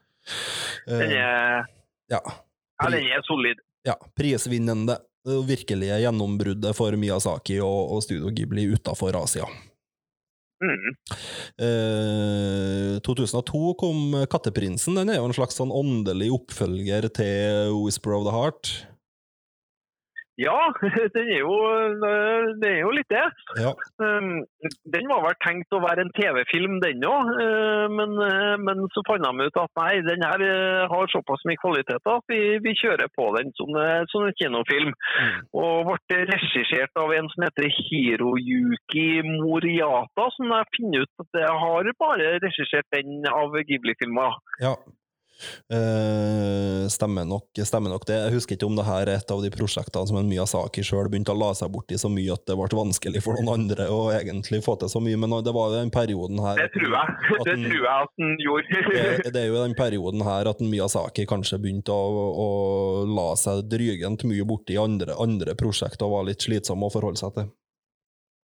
Den Eh, er, ja. ja, den er solid. ja. Prisvinnende. Det virkelige gjennombruddet for Miyazaki og, og Studio Ghibli utafor Asia. Mm. Eh, 2002 kom Katteprinsen. Den er jo en slags sånn åndelig oppfølger til Whisper of the Heart. Ja, <laughs> den er jo, eh, det er jo litt det. Ja. Um, Den var vel tenkt å være en TV-film, den òg, men, eh, men så fant de ut at nei, den her eh, har såpass mye kvalitet at vi, vi kjører på den som, eh, som en kinofilm. Og ble regissert av en som heter Hiroyuki Moriata, som jeg finner ut at jeg har bare regissert den av Ghibli-filmer. ja. Eh, stemmer, nok, stemmer nok det. Jeg husker ikke om det her er et av de prosjektene som en Miyazaki sjøl begynte å la seg bort i så mye at det ble vanskelig for noen andre å egentlig få til så mye, men det var jo den perioden her Det tror jeg. at Det den- tror jeg at den gjorde. <laughs> det, det er jo den perioden her at en Miyazaki kanskje begynte å, å la seg drygent mye borti andre, andre prosjekter og var litt slitsom å forholde seg til.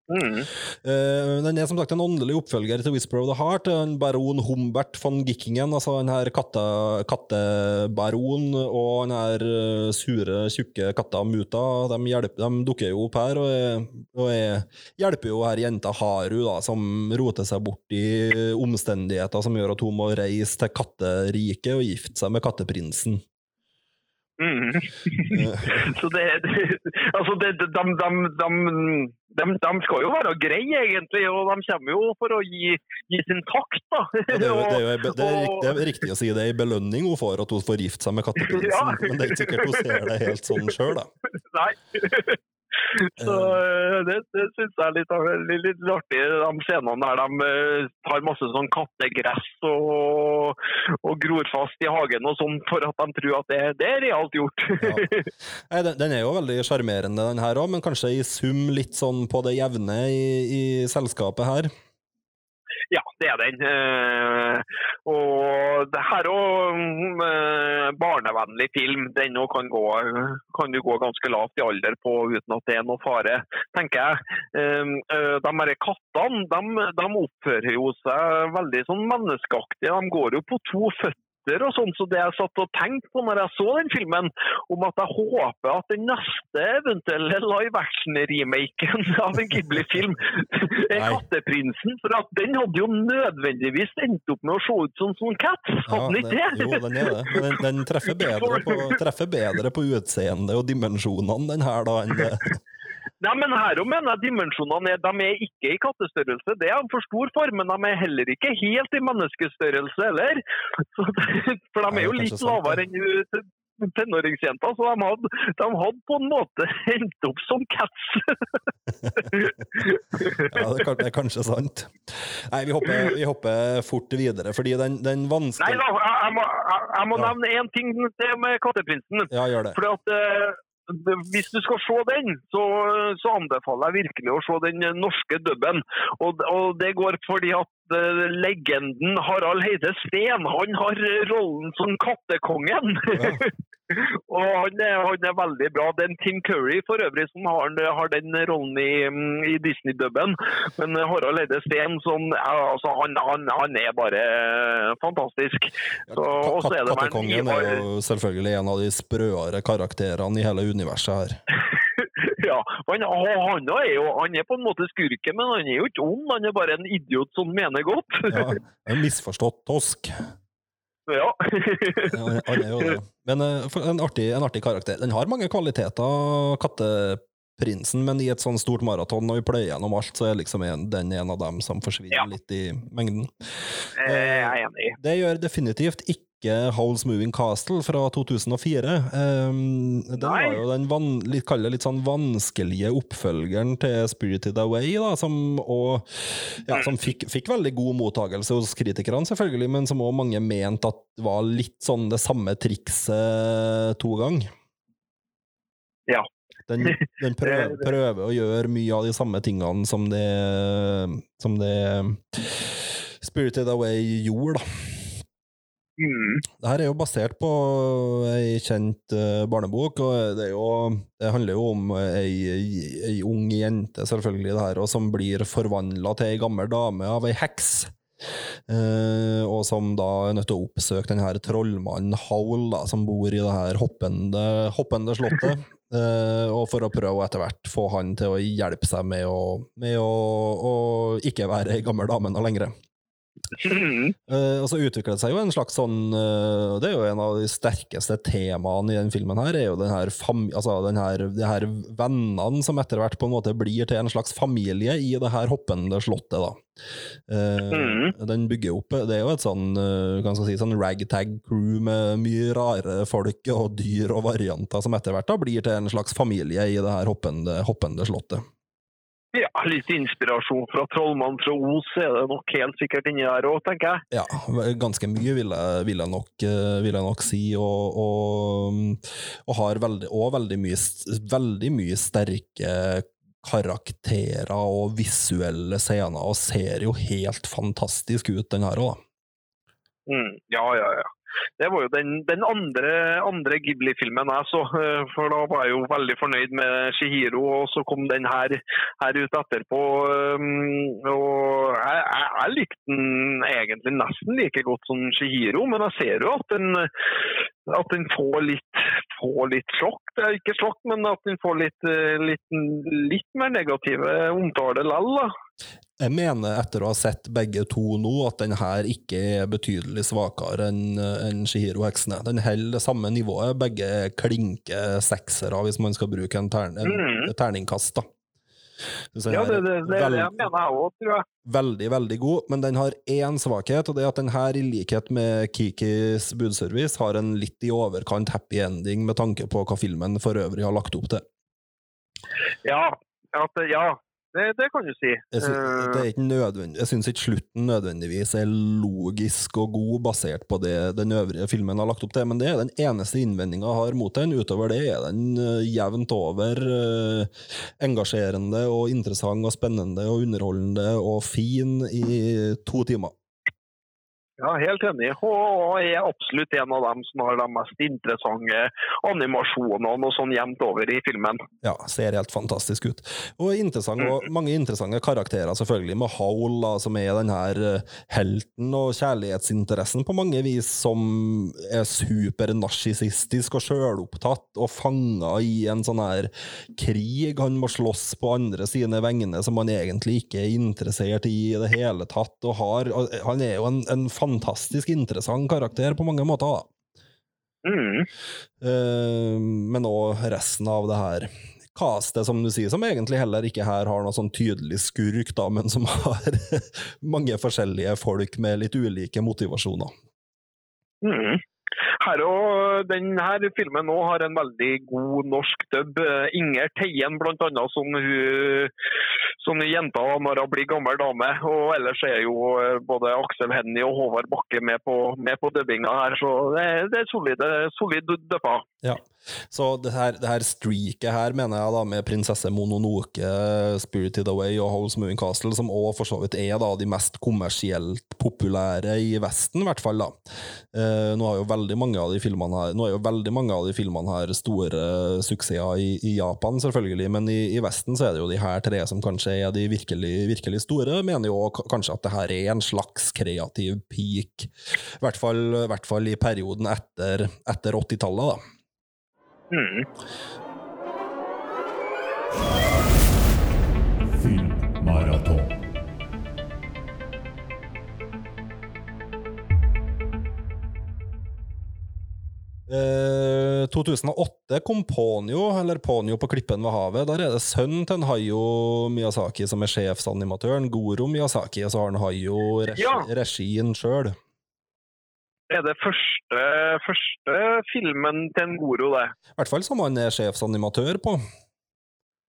Mm. Uh, den er som sagt en åndelig oppfølger til Whisper of the Heart. En baron Humbert von Gickingen, altså den her katte, kattebaron og den her eh, sure, tjukke katta Muta, de, hjelper, de dukker jo opp her og, og er, hjelper jo her jenta Haru, da, som roter seg bort i omstendigheter som gjør at hun må reise til katteriket og gifte seg med katteprinsen. Mm. <laughs> <laughs> Så det, Altså, det, de, de, de, de, de skal jo være greie, egentlig, og de kommer jo for å gi, gi sin takt, da. Ja, det, er jo, det, er jo, det, er, rikt- det er riktig å si det er en belønning hun får at hun får gifte seg med <laughs> katteprinsen, Ja. men det er ikke sikkert hun ser det helt sånn sjøl, da. Nei. <laughs> Så eh, det, det syns jeg er litt, litt, litt artig, de scenene der de eh, tar masse sånn kattegress og, og gror fast i hagen og sånn, for at de tror at det, det er realt gjort. Ja. <laughs> Den, den er jo veldig sjarmerende, den her òg, men kanskje i sum litt sånn på det jevne i, i selskapet her. Ja, det er den. Eh, og det her òg eh, barnevennlig film. Den òg kan, gå, kan du gå ganske lavt i alder på uten at det er noe fare, tenker jeg. Eh, eh, de her kattene de, de oppfører jo seg veldig sånn menneskeaktige. De går jo på to føtter og sånn, så det jeg satt og tenkte på når jeg så den filmen, om at jeg håper at den neste eventuelle live action-remaken av en Ghibli-film <laughs> er Nei. 'Katteprinsen', for at den hadde jo nødvendigvis endt opp med å se ut som sånn Cats, hadde den ikke det? Jo, den er det. Den, den treffer, <laughs> bedre på, treffer bedre på utseendet og dimensjonene, den her, da, enn det. Nei, men her og mener jeg dimensjonene er, de er ikke i kattestørrelse, det er de for stor for, men de er heller ikke helt i menneskestørrelse heller. <laughs> Så, for de er jo litt lavere enn tenåringsjenta, tenåringsjenter, så de hadde, de hadde på en måte <laughs> endt opp som cats. <laughs> Ja, det, er kanskje sant. Nei, vi hopper, vi hopper fort videre, fordi den, den Nei da, jeg, jeg må, jeg, jeg må Ja. nevne én ting til med Katteprinsen. Ja, gjør det. Fordi at eh, Hvis du skal se den, så, så anbefaler jeg virkelig å se den norske dubben. Og, og det går fordi at eh, legenden Harald Heide Steen han har rollen som kattekongen. Ja. Og han er, han er veldig bra. Det er en Tim Curry for øvrig som har, har den rollen i, i Disney-dubben. Men Harald Eide Steen som, altså, han, han, han er bare fantastisk. Så, og er Kattekongen er jo selvfølgelig en av de sprøere karakterene i hele universet her. <laughs> Ja, han, han, er jo, han er på en måte skurken, men han er jo ikke ond. Han er bare en idiot som mener godt. Ja, en misforstått tosk. <laughs> Ja. Ja, han er jo det. <laughs> Men eh, en, artig, en artig karakter. Den har mange kvaliteter, Katteprinsen, men i et sånn stort maraton, når vi pløyer gjennom alt, så er liksom en, den en av dem som forsvinner Ja. litt i mengden. Jeg er enig. Det gjør definitivt ikke Howls Moving Castle fra 2004. Um, den Nei. var jo den van, litt, litt sånn vanskelige oppfølgeren til Spirited Away, da, som, og, ja, som fikk, fikk veldig god mottagelse hos kritikerne, selvfølgelig, men som òg mange mente at var litt sånn det samme trikset to ganger. Ja. Den, den <laughs> prøver, prøver å gjøre mye av de samme tingene som det, som det Spirited Away gjorde, da. Mm. Det her er jo basert på ei kjent eh, barnebok, og det, er jo, det handler jo om ei, ei, ei ung jente, selvfølgelig, det her, og som blir forvandla til ei gammel dame av ei heks. Eh, og som da er nødt til å oppsøke den her trollmannen Howl, da, som bor i det her hoppende, hoppende slottet. <laughs> eh, og for å prøve å etter hvert få han til å hjelpe seg med å, med å, å ikke være ei gammel dame noe lenger. Mm. <laughs> Eh, og så utvikler det seg jo en slags sånn eh, Det er jo en av de sterkeste temaene i den filmen her, er jo den her, altså den her de her vennene som etter hvert på en måte blir til en slags familie i det her hoppende slottet, da. Uh. Den bygger opp Det er jo et sånn, si, sånn ragtag crew med mye rare folk og dyr og varianter som etter hvert da blir til en slags familie i det her hoppende, hoppende slottet. Ja, litt inspirasjon fra Trollmannen fra Os er det nok helt sikkert inni der òg, tenker jeg. Ja, ganske mye vil jeg, vil jeg, nok, eh, vil jeg nok si, og, og, og har veldig, og veldig, mye, veldig mye sterke karakterer og visuelle scener, og ser jo helt fantastisk ut, den her òg. Mm. Ja, ja, ja. Det var jo den, den andre, andre Ghibli-filmen jeg så, eh, for da var jeg jo veldig fornøyd med Shihiro, og så kom den her, her ut etterpå. um, Og jeg, jeg, jeg likte den egentlig nesten like godt som Shihiro, men jeg ser jo at den, at den får litt, får litt sjokk. Ikke sjokk, men at den får litt, eh, litt, litt mer negative omtale likevel. Jeg mener, etter å ha sett begge to nå, at den her ikke er betydelig svakere enn en Shihiro-heksene. Den holder det samme nivået. Begge klinker klinke seksere, hvis man skal bruke en, terne, en Mm. terningkast. da. Ja, det, det, det, veld, det veld- mener jeg òg, tror jeg. veldig, veldig god, men den har én svakhet, og det er at den her, i likhet med Kikis budservice, har en litt i overkant happy ending med tanke på hva filmen for øvrig har lagt opp til. Ja, at, ja det, det kan du si. Jeg, sy Eh, jeg syns ikke slutten nødvendigvis er logisk og god basert på det den øvrige filmen har lagt opp til, men det er den eneste innvendinga jeg har mot den. Utover det er den eh, jevnt over eh, engasjerende og interessant og spennende og underholdende og fin i to timer. Ja, helt enig. Og er absolutt en av dem som har de mest interessante animasjonene og sånn jevnt over i filmen. Ja, ser helt fantastisk ut. Og interessant, og mange interessante karakterer, selvfølgelig, med Howl, som er den her eh, helten og kjærlighetsinteressen på mange vis, som er supernarsissistisk og sjølopptatt og fanga i en sånn her krig han må slåss på andre sine vegne, som han egentlig ikke er interessert i i det hele tatt, og har Han er jo en, en fantastisk interessant karakter på mange måter, da. Mm. Uh, men òg resten av det her castet, som du sier, som egentlig heller ikke her har noe sånn tydelig skurk, da, men som <laughs> har mange forskjellige folk med litt ulike motivasjoner. Mm. Her og, den her filmen nå har en veldig god norsk dub. Eh, Inger Teien blant annet, som hun som jenta når hun blir gammel dame. Og ellers er jo eh, både Aksel Hennie og Håvard Bakke med på, med på dubbinga her, så det, er- det er solide, solid dubba. Ja. Så det her, det her streaket her, mener jeg da, med prinsesse Mononoke, Spirited Away og House Moving Castle, som òg for så vidt er da de mest kommersielt populære i Vesten, i hvert fall. da. Eh, nå, har jo veldig mange av de filmene her, nå er jo veldig mange av de filmene her store suksesser i, i Japan, selvfølgelig, men i, i Vesten så er det jo de her tre som kanskje er de virkelig, virkelig store. Mener jo kanskje at det her er en slags kreativ peak, i hvert fall, i, hvert fall i perioden etter, etter 80-tallet. da. Mm. Eh, 2008 kom Ponyo, eller Ponyo på Klippen ved havet. Der er det sønnen til en Hayo Miyazaki som er sjefsanimatøren, Goro Miyazaki, og så har han Hayo regi, Ja. regien sjøl. Er det første, første filmen til en Goro, det? I hvert fall som han er sjefsanimatør på.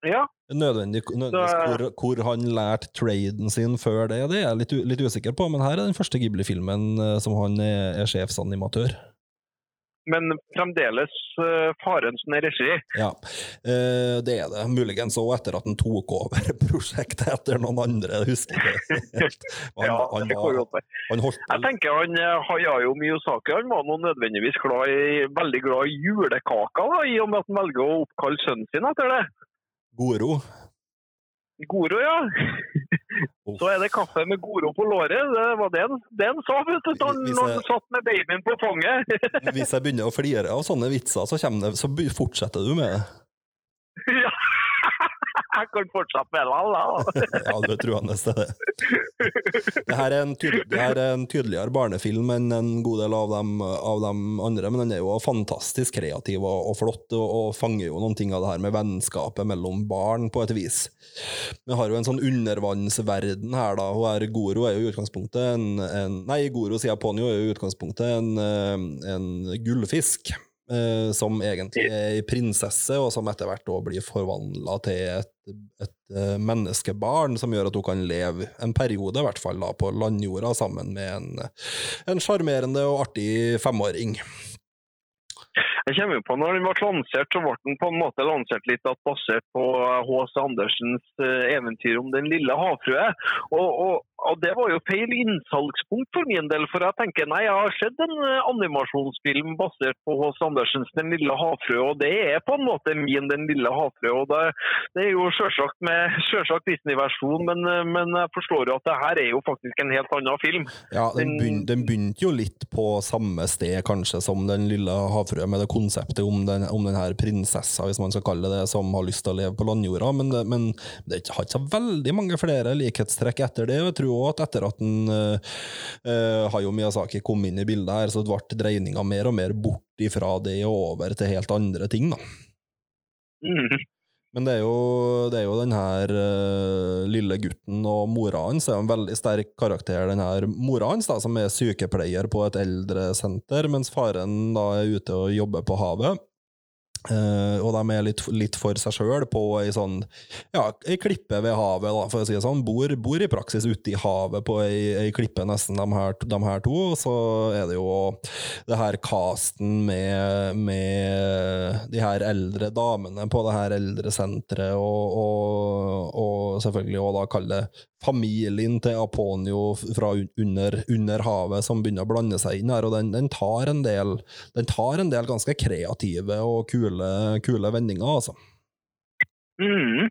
Ja. Nødvendig, nødvendigvis Så- hvor, hvor han lærte traden sin før det, det er jeg litt, litt usikker på, men her er den første Ghibli-filmen eh, som han er, er sjefsanimatør. Men fremdeles uh, faren som er regi. Ja, eh, det er det. Muligens òg etter at han tok over <laughs> prosjektet etter noen andre, jeg husker ikke helt. <laughs> Han, Ja, han, det kan godt være. Jeg tenker han eh, Hayao Miyazaki han var nå nødvendigvis glad i, veldig glad i julekaker, da, i og med at han velger å oppkalle sønnen sin etter det. Goro. Goro, ja. Så er det kaffe med Goro på låret. Det var det han, sa vet du, da han, satt med babyen på fanget. Hvis jeg begynner å flire av sånne vitser, så, det, så fortsetter du med det. <laughs> ja. Jeg kan fortsette med det. <laughs> Ja, du er truende til det. Det her er en, er tydeligere barnefilm enn en god del av dem, av dem andre, men den er jo fantastisk kreativ og, og flott, og, og fanger jo noen ting av det her med vennskapet mellom barn, på et vis. Vi har jo en sånn undervannsverden her, da. Hun er, Goro er jo i utgangspunktet en, en Nei, Goro sier Ponyo er jo i utgangspunktet en, eh, en gullfisk. Eh, Som egentlig er ei prinsesse, og som etter hvert òg blir forvandla til et, et eh, menneskebarn, som gjør at hun kan leve en periode, i hvert fall, da, på landjorda sammen med en en sjarmerende og artig femåring. Jeg kommer jo på når den ble lansert, så ble den på en måte lansert litt at basert på H.C. Andersens eh, eventyr om den lille havfrue. Og, og, og det var jo feil innsalgspunkt for min del, for jeg tenker nei, jeg har sett en eh, animasjonsfilm basert på H.C. Andersens Den lille havfrue, og det er på en måte min Den lille havfrue. og Det, det er jo selvsagt med selvsagt Disney-versjon, men, eh, men jeg forstår jo at det her er jo faktisk en helt annen film. Ja, den, Den- begyn, den begynte jo litt på samme sted, kanskje, som Den lille havfrue, med det konseptet om den, om den her prinsessa, hvis man skal kalle det det, som har lyst til å leve på landjorda, men, men det har ikke så veldig mange flere likhetstrekk etter det. Jeg tror også at etter at den, uh, Hayo Miyazaki kom inn i bildet her, så ble dreininga mer og mer bort ifra det og over til helt andre ting, da. Mm. Men det er jo, det er jo den her uh, lille gutten og mora hans er jo en veldig sterk karakter. Den her mora hans, da, som er sykepleier på et eldresenter, mens faren da er ute og jobber på havet. Eh, og de er litt, litt for seg sjøl på ei sånn ja, klippe ved havet, da, for å si det sånn. Bor, bor i praksis ute i havet på ei, ei klippe, nesten, de her, de her to. Og så er det jo det her casten med, med de her eldre damene på det her eldresenteret, og, og, og selvfølgelig òg da kalle det familien til Aponio fra under, under havet som begynner å blande seg inn her, og den, den, tar, en del, den tar en del ganske kreative og kule, kule vendinger, altså. Mm.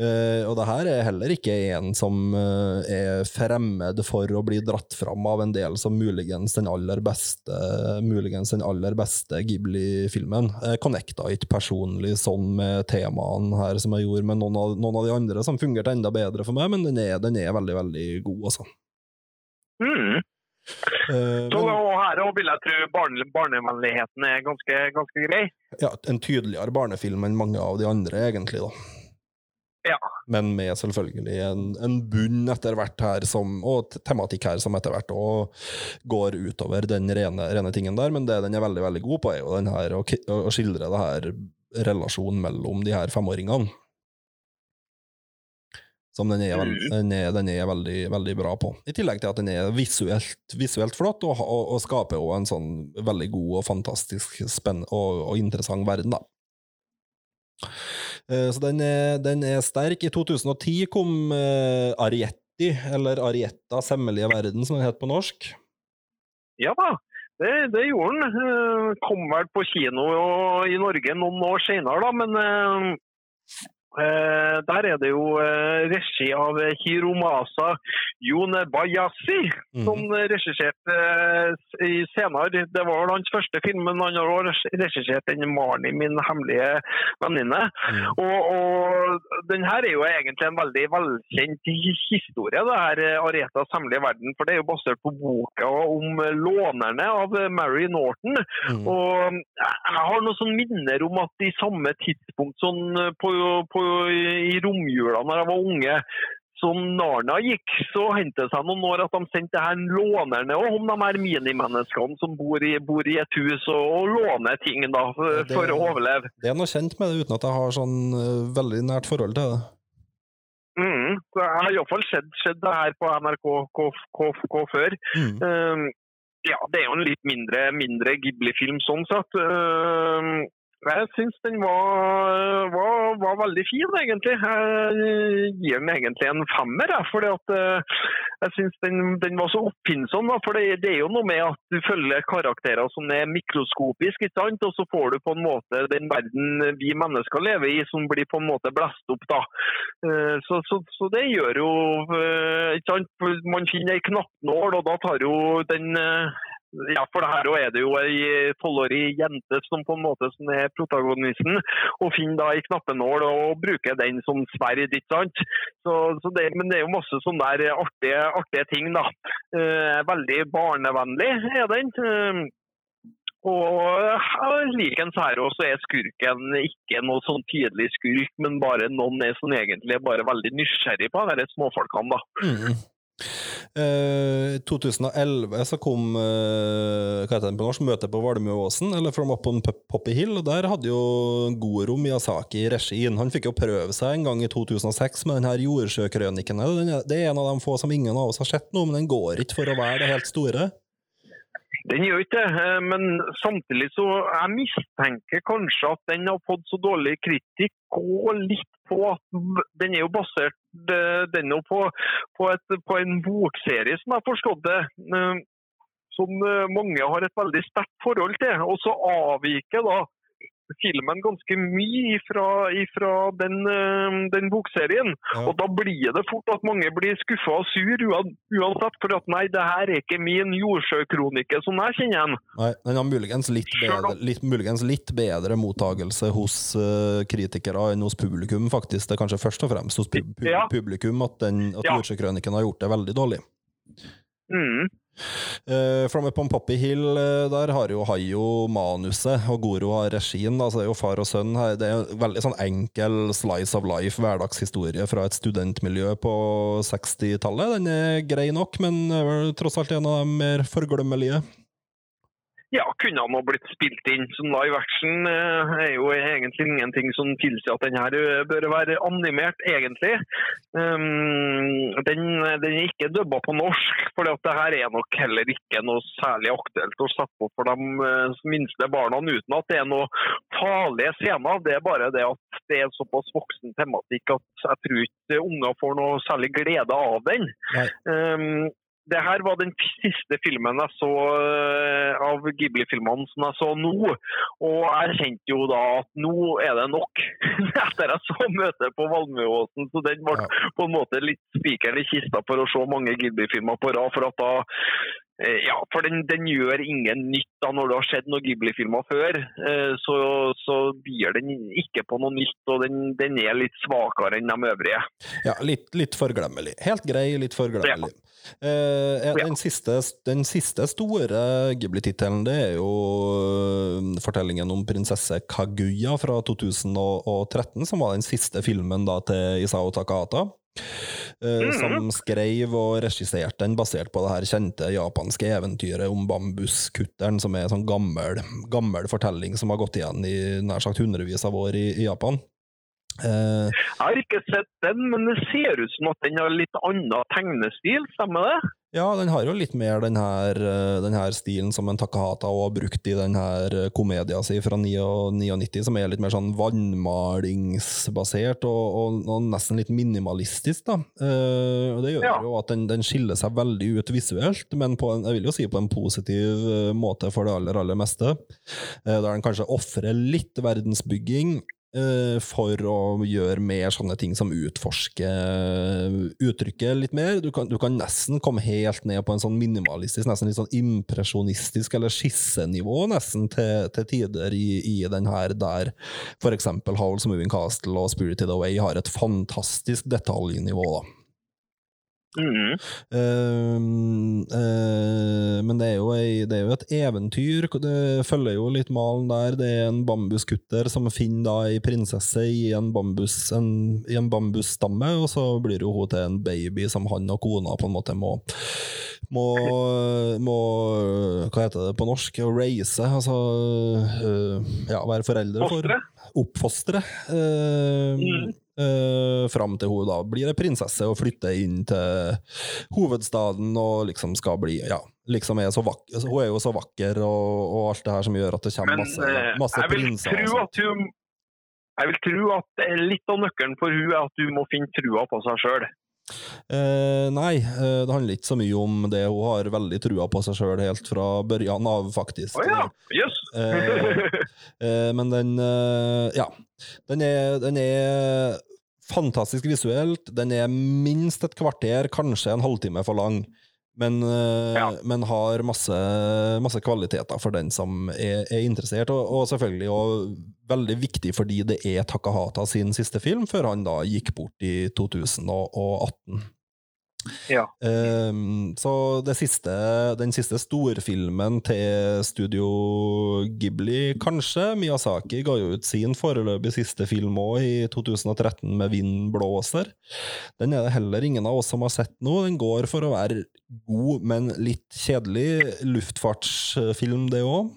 Uh, og det her er heller ikke en som uh, er fremmed for å bli dratt fram av en del som muligens den aller beste muligens den aller beste Ghibli-filmen. Jeg connecta ikke personlig sånn med temaene her som jeg gjorde med noen av, noen av de andre som fungerte enda bedre for meg, men den er, den er veldig, veldig god, altså. Mm. Eh, Så men, og her vil jeg tro barne, barnevennligheten er ganske, ganske grei. ja, en tydeligere barnefilm enn mange av de andre, egentlig, da. Ja. Men med selvfølgelig en, en bunn etter hvert her, som, og tematikk her som etter hvert går utover den rene, rene tingen der. Men det den er veldig veldig god på, er jo den her å, å skildre det her relasjonen mellom de her femåringene. Som den er, veld, den er, den er veldig, veldig bra på. I tillegg til at den er visuelt, visuelt flott, og, og, og skaper også en sånn veldig god og fantastisk spenn og, og interessant verden, da. Eh, Så den er, den er sterk. I 2010 kom uh, Arietti, eller Ariettas hemmelige verden, som den het på norsk. Ja da, det, det gjorde den. Eh, Kom vel på kino i Norge noen år senere, da, men eh, der er det jo eh, regi av Hiromasa Yonebayashi, som regisserte eh, senere. Det var vel hans første film, men han har også regissert den 'Marnie, min hemmelige venninne'. Og, og den her er jo egentlig en veldig velkjent historie, det her eh, Aretas hemmelige verden. For det er jo basert på boka om eh, lånerne av eh, Mary Norton. Mm. Og jeg har noen sånn minner om at i samme tidspunkt sånn eh, på, på, i romjula når jeg var unge, som Narna gikk, så hendte det seg noen år at de sendte her lånerne også, om de her minimenneskene som bor i, bor i et hus og, og låner ting da, for, Det- for å overleve. Det er noe kjent med det, uten at jeg har sånn eh, veldig nært forhold til det. Mm, jeg har iallfall sett, sett det her på NRK K, K, K før. Mm. Um, ja, det er jo en litt mindre, mindre Ghibli-film sånn sett. Um, jeg syns den var, var, var veldig fin, egentlig. Jeg gir den egentlig en femmer, at eh, jeg syns den, den var så oppfinnsom. For det, det er jo noe med at du følger karakterer som er mikroskopiske, og så får du på en måte den verden vi mennesker lever i, som blir på en måte blåst opp. da. Eh, Så, så, så det gjør jo eh, ikke sant? Man finner ei knappnål, og da tar jo den ja, for det her er det jo ei tolvårig jente som på en måte som er protagonisten, og finner da ei knappenål og bruker den som sverd, men det er jo masse sånne der artige, artige ting, da. Eh, veldig barnevennlig er den. Eh, og likens en her også er skurken ikke noe sånn tydelig skurk, men bare noen er som egentlig bare veldig nysgjerrig på de småfolkene, da. Mm. Eh, 2011 så kom uh, hva heter den på norsk, Møtet på Valmuåsen, eller From Up Pop- Poppy Hill. og Der hadde jo Goro Miyazaki regien. Han fikk jo prøve seg en gang i 2006 med den her jordsjøkrøniken. Det er en av de få som ingen av oss har sett nå, men den går ikke for å være det helt store. Den gjør ikke det, eh, men samtidig så jeg mistenker kanskje at den har fått så dårlig kritikk og litt på at den er jo basert den jo på, på, et, på en bokserie, som jeg forstått det. eh, Som eh, mange har et veldig sterkt forhold til. Og så avviker da filmen ganske mye ifra den, eh, den bokserien. Ja. Og da blir det fort at mange blir skuffa og sur uansett. For at nei, det her er ikke min jordsjøkronike som jeg kjenner den. Nei, Den har muligens litt bedre, litt, muligens litt bedre mottagelse hos uh, kritikere enn hos publikum, faktisk. Det er kanskje først og fremst hos pub pub Ja. publikum at, den- at Ja. Jordsjøkrøniken har gjort det veldig dårlig. Mm. Uh, From Upon Poppy Hill, uh, der har jo Hayo manuset, og Goro har regien. Da, så det er jo far og sønn her. Det er en veldig sånn enkel slice of life, hverdagshistorie fra et studentmiljø på 60-tallet. Den er grei nok, men er vel tross alt en av de mer forglemmelige. Ja, kunne han ha blitt spilt inn som live action. eh, er jo egentlig ingenting som tilsier at den her eh, bør være animert, egentlig. Um, den, den er ikke dubba på norsk, for det her er nok heller ikke noe særlig aktuelt å sette på for de eh, minste barna uten at det er noe farlige scener. Det er bare det at det er såpass voksen tematikk at jeg tror ikke unger får noe særlig glede av den. Um, det her var den siste filmen jeg så eh, av Ghibli-filmene som jeg så nå. Og jeg kjente jo da at nå er det nok, <laughs> etter jeg så møtet på Valmueåsen. Så den ble Ja. på en måte litt spikeren i kista for å se mange Ghibli-filmer på rad. For at da ja, for den, den gjør ingen nytt da når det har skjedd noen Ghibli-filmer før. Eh, Så, så byr den ikke på noe nytt, og den, den er litt svakere enn de øvrige. Ja, litt, litt forglemmelig. Helt grei, litt forglemmelig. Eh, Ja. den, siste, den siste store Ghibli-tittelen det er jo fortellingen om prinsesse Kaguya fra 2013, som var den siste filmen da til Isao Takahata. Eh, Som skrev og regisserte den basert på det her kjente japanske eventyret om bambuskutteren, som er en sånn gammel, gammel fortelling som har gått igjen i nær sagt hundrevis av år i, i Japan. Eh, Jeg har ikke sett den, men det ser ut som at den har litt annen tegnestil, stemmer det? Ja, den har jo litt mer den her, eh, den her stilen som en Takahata har brukt i den her eh, komedia si fra 99, som er litt mer sånn vannmalingsbasert og, og, og nesten litt minimalistisk, da. Uh, det gjør Ja. jo at den, den skiller seg veldig ut visuelt, men på en, jeg vil jo si på en positiv måte for det aller, aller meste. Uh, der den kanskje ofrer litt verdensbygging for å gjøre mer sånne ting som utforsker uttrykket litt mer. Du kan, du kan nesten komme helt ned på en sånn minimalistisk, nesten litt sånn impresjonistisk eller skissenivå nesten til, til tider i, i den her der eksempel Howls Moving Castle og Spirited Away har et fantastisk detaljnivå da. Mhm. uh, uh, men det er, jo ei, det er jo et eventyr. Det følger jo litt malen der. Det er en bambuskutter som finner da ei prinsesse i en, bambus, en, i en bambusstamme, og så blir jo hun til en baby som han og kona på en måte må må, må Hva heter det på norsk? Å raise, altså uh, Ja, være foreldre for. Oppfostre. øh, Mm. Øh, fram til hun da blir ei prinsesse og flytter inn til hovedstaden og liksom skal bli Ja, liksom er så vakker, hun er jo så vakker og, og alt det her som gjør at det kommer Men masse, prinser masse jeg vil prinser. tro at hun jeg vil tro at det litt av nøkkelen for hun er at hun må finne trua på seg sjøl. Eh, nei, eh, det handler ikke så mye om det. Hun har veldig trua på seg sjøl helt fra børjan av, faktisk. Oh, ja, yes. Eh, Eh, men den eh, Ja. Den er, den er fantastisk visuelt. Den er minst et kvarter, kanskje en halvtime for lang. Men, eh, Ja. men har masse, masse kvaliteter for den som er, er interessert, og, og selvfølgelig og veldig viktig fordi det er Takahata sin siste film, før han da gikk bort i 2018. Ja. Ehm, så det siste, den siste storfilmen til Studio Ghibli, kanskje Miyazaki ga jo ut sin foreløpig siste film òg, i 2013, med 'Vind blåser'. Den er det heller ingen av oss som har sett nå. Den går for å være god, men litt kjedelig. Luftfartsfilm, det òg.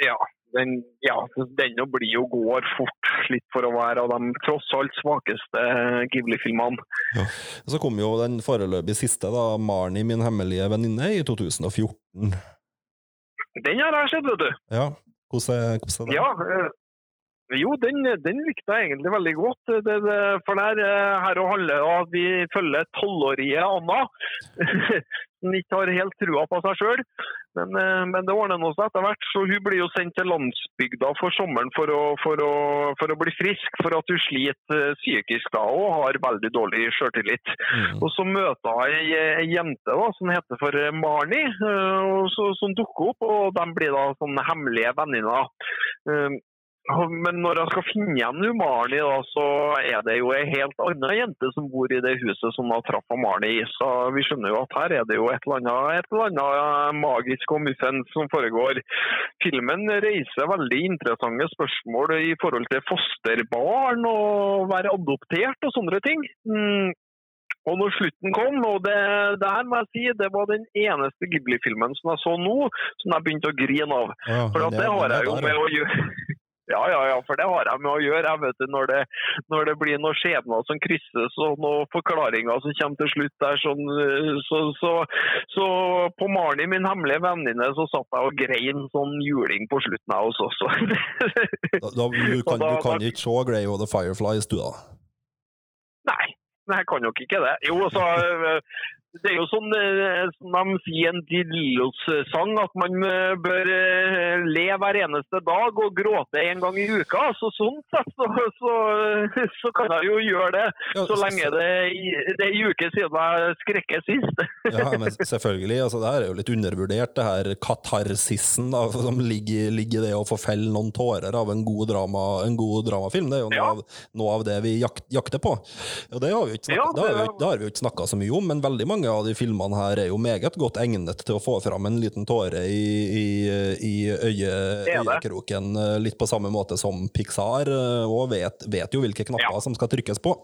ja. Den, ja, den jo blir jo går fort, litt for å være av de tross alt svakeste Ghibli-filmene. Så kom jo den foreløpig siste, da, 'Marnie, min hemmelige venninne', i 2014. Den har jeg sett, vet du. Ja, hvordan er, hvordan er det? Ja, eh, jo, den, den likte jeg egentlig veldig godt. Det, det, for der eh, her og handler det at vi følger tolvårige Anna, <laughs> som ikke har helt trua på seg sjøl. Men, eh, men det ordner nå seg etter hvert. Så hun blir jo sendt til landsbygda for sommeren for å, for å, for å bli frisk, for at hun sliter eh, psykisk da, og har veldig dårlig sjøltillit. Mm. Og så møter hun ei, ei jente da, som heter for Marnie, eh, og så, som dukker opp, og de blir da sånne hemmelige venninner. Men når jeg skal finne igjen hun Marnie, da, så er det jo ei helt annen jente som bor i det huset som da traff Mali i. Så vi skjønner jo at her er det jo et eller annet, et eller annet magisk og muffens som foregår. Filmen reiser veldig interessante spørsmål i forhold til fosterbarn og være adoptert og sånne ting. Mm. Og når slutten kom, og det, det her må jeg si, det var den eneste Ghibli-filmen som jeg så nå, som jeg begynte å grine av. Ja, For at men det har jeg jo med å gjøre. <laughs> Ja, ja, ja, for det har jeg med å gjøre. Jeg vet du, når, det, når det blir noen skjebner som krysses og noen forklaringer som kommer til slutt der, sånn, så, så, så på Marni, min hemmelige venninne, så satt jeg og grein sånn juling på slutten jeg også. Så. Da, da, <laughs> du, kan, du kan ikke se Grey og the Fireflies, du, da? Nei, jeg kan nok ikke det. Jo, så eh, det er jo sånn som de sier en Dillos-sang, at man eh, bør eh, le hver eneste dag og gråte en gang i uka. Så sånn sett så, så, så kan jeg jo gjøre det, så lenge det, det er en uke siden jeg skrekket sist. <laughs> Ja, men selvfølgelig. altså Det her er jo litt undervurdert, det her katarsisen da, som ligger, ligger det å få felle noen tårer av en god, drama, en god dramafilm. Det er jo noe, Ja. av, noe av det vi jak jakter på. Og det har vi jo ikke Ja, det snakka så mye om, men veldig mange av de filmene her er jo meget godt egnet til å få fram en liten tåre i, i, i øye, øyekroken, eh, litt på samme måte som Pixar, eh, og vet, vet jo hvilke knapper Ja. som skal trykkes på.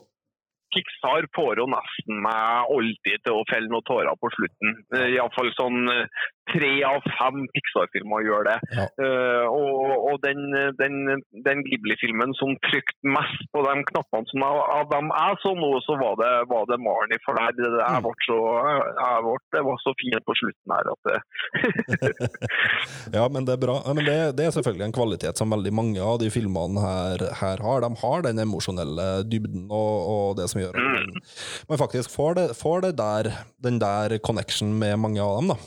Pixar får jo nesten meg alltid til å felle noen tårer på slutten. Eh, Iallfall sånn tre av fem Pixar-filmer gjør det. Ja. Uh, og og den, den, den Ghibli-filmen som trykte mest på de knappene som jeg, av dem jeg så nå, så var det, var det Marnie. For der, det, jeg ble så, jeg ble, det var så fint på slutten her at det, <laughs> Ja, men det er bra. Ja, Men det, det er selvfølgelig en kvalitet som veldig mange av de filmene her, her har. De har den emosjonelle dybden og, og det som gjør at mm. man faktisk får, det, får det der, den der connection med mange av dem, da.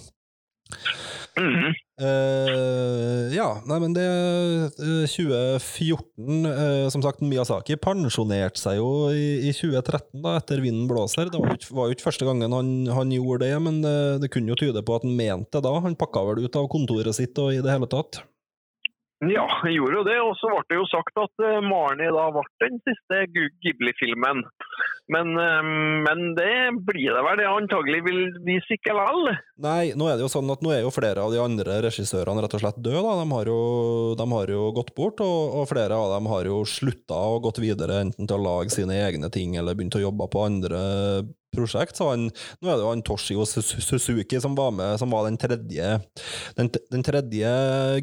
Eh, ja, nei, men det uh, 2014 uh, Som sagt, Miyazaki pensjonerte seg jo i, i 2013, da, etter 'Vinden blåser'. Det var jo ikke, var jo ikke første gangen han, han gjorde det, men det kunne jo tyde på at han mente det da. Han pakka vel ut av kontoret sitt og i det hele tatt. Ja, jeg gjorde jo det. Og så ble det jo sagt at eh, Marnie da ble den siste Ghibli-filmen. Men, eh, men det blir det vel det antagelig vil vise ikke vel. Nei, nå er det jo sånn at nå er jo flere av de andre regissørene rett og slett døde. Da. De, har jo, de har jo gått bort, og, og flere av dem har jo slutta og gått videre enten til å lage sine egne ting eller begynt å jobbe på andre prosjekt. Så han, nå er det jo han Toshio Suzuki som var med, som var den tredje, den, den tredje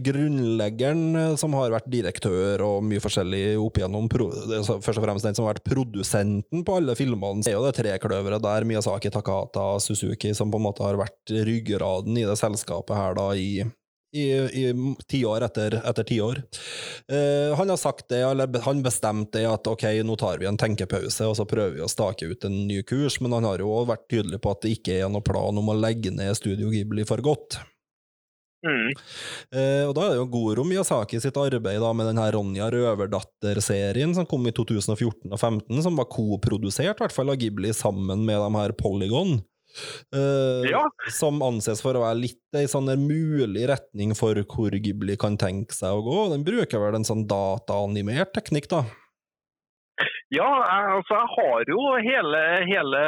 grunnleggeren eh, som har vært direktør og mye forskjellig opp igjennom. Først og fremst den som har vært produsenten på alle filmene. Det er jo det trekløveret der, Miyazaki, Takata, Suzuki, som på en måte har vært ryggraden i det selskapet her da i i, i tiår etter, etter tiår. Eh, han har sagt det, eller han bestemte det at ok, nå tar vi en tenkepause og så prøver vi å stake ut en ny kurs, men han har jo òg vært tydelig på at det ikke er noen plan om å legge ned Studio Ghibli for godt. Mm. Eh, og da er det jo Goro Miyazaki sitt arbeid da, med den her Ronja Røverdatter-serien som kom i 2014 og 2015, som var koprodusert i hvert fall av Ghibli sammen med de her Polygon. Eh, Ja. Som anses for å være litt ei sånn mulig retning for hvor Ghibli kan tenke seg å gå. Den bruker vel en sånn dataanimert teknikk, da. Ja, altså jeg har jo hele, hele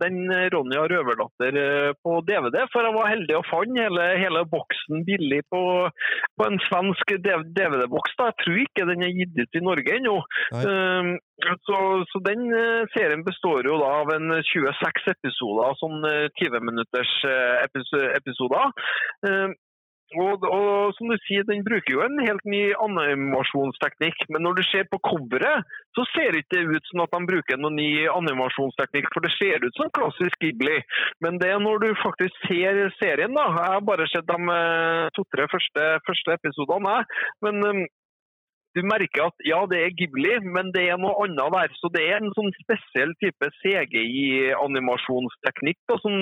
den Ronja Røverdatter eh, på DVD, for jeg var heldig og fant hele, hele boksen billig på, på en svensk DVD-boks. Jeg tror ikke den er gitt ut i Norge ennå. Um, så, så den eh, serien består jo da av en 26 episoder, sånn eh, 20 minutters eh, epis- episoder. Um, og, og som du sier, den bruker jo en helt ny animasjonsteknikk, men når du ser på coveret, så ser det ikke ut som at de bruker noen ny animasjonsteknikk, for det ser ut som klassisk Ghibli. Men det er når du faktisk ser serien, da. Jeg har bare sett de eh, to-tre første, første episodene, men eh, du merker at ja, det er Ghibli, men det er noe annet der. Så det er en sånn spesiell type CGI-animasjonsteknikk som,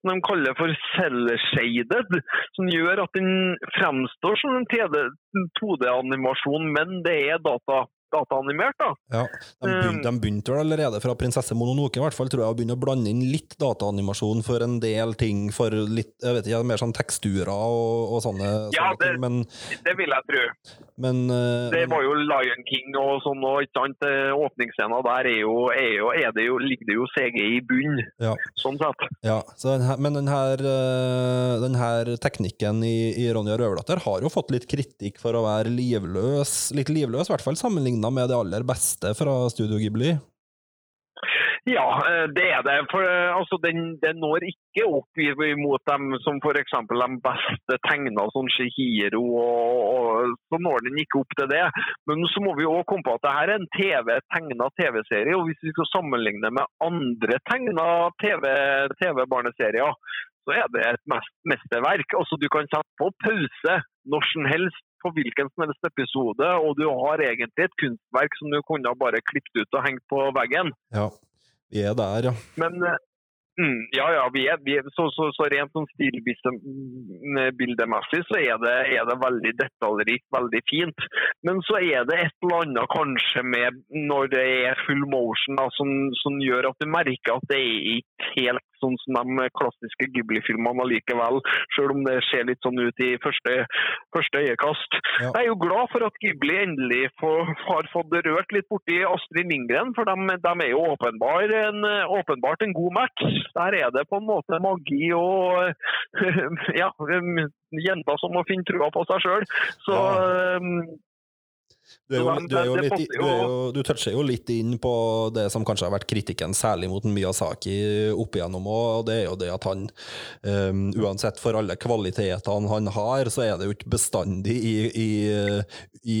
som de kaller for cell-shaded, som gjør at den fremstår som en 2D-animasjon, men det er data, dataanimert. da. Ja, de begynte, de begynte vel allerede fra Prinsesse Mononoke i hvert fall, tror jeg, å begynne å blande inn litt dataanimasjon for en del ting, for litt, jeg vet ikke, mer sånn teksturer og, og sånne, Ja, sånne ting, men, Det vil jeg tro. men eh, Det var jo Lion King og sånn, òg, ikke sant? Eh, åpningsscenen der er jo, er jo, er det jo, ligger det jo CG i bunn, Ja. sånn sett. Ja, så den her, men den her, eh, den her teknikken i, i Ronja Røverdatter har jo fått litt kritikk for å være livløs, litt livløs, i hvert fall sammenlignet med det aller beste fra Studio Ghibli. Ja, eh, det er det. For eh, altså, den, den når ikke opp mot dem som f.eks. de beste tegna, som Shihiro. Og, og, så når den ikke opp til det. Men så må vi også komme på at det her er en TV, tegna TV-serie. Og hvis vi skal sammenligne med andre tegna TV-barneserier, så er det et mest, mesterverk. Altså, du kan sette på pause når som helst på hvilken som helst episode, og du har egentlig et kunstverk som du kunne ha bare klippet ut og hengt på veggen. Ja, vi er der, ja. Men eh, mm, ja, ja, vi er, vi er, så, så, så rent sånn stilbildemessig så er det, er det veldig detaljrikt, veldig fint. Men så er det et eller annet kanskje med når det er full motion da, som, som gjør at du merker at det er ikke helt sånn som de klassiske Ghibli-filmene likevel, selv om det ser litt sånn ut i første, første øyekast. Ja. Jeg er jo glad for at Ghibli endelig får, har fått rørt litt borti Astrid Lindgren, for de, de er jo åpenbar en, åpenbart en god match. Der er det på en måte magi og <laughs> ja, jenter som må finne trua på seg sjøl. Så ja. Du, er jo, du, er jo litt, du, jo- jo, du toucher jo litt inn på det som kanskje har vært kritikken, særlig mot Miyazaki opp igjennom, og det er jo det at han, um, uansett for alle kvalitetene han har, så er det jo ikke bestandig i, i, i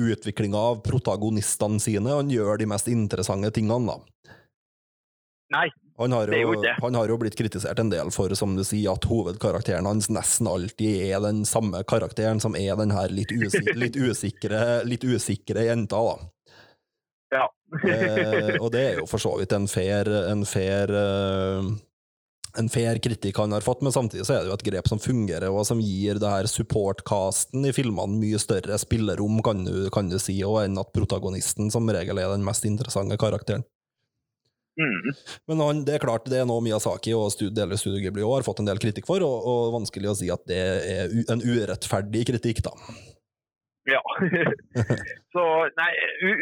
utviklinga av protagonistene sine han gjør de mest interessante tingene, da. nei, Han har, jo, han har jo blitt kritisert en del for, som du sier, at hovedkarakteren hans nesten alltid er den samme karakteren som er den her litt, usi <laughs> litt, usikre, litt usikre jenta, da. ja. Eh, og det er jo for så vidt en fair, en fair eh, en fair kritikk han har fått, men samtidig så er det jo et grep som fungerer, og som gir det her support-casten i filmene mye større spillerom, kan du, kan du si, og enn at protagonisten som regel er den mest interessante karakteren. Mm. Men han, det er klart, det er noe Miyazaki og stud, deler Studio Ghibli har fått en del kritikk for, og, og vanskelig å si at det er en urettferdig kritikk, da. Ja. <laughs> så nei,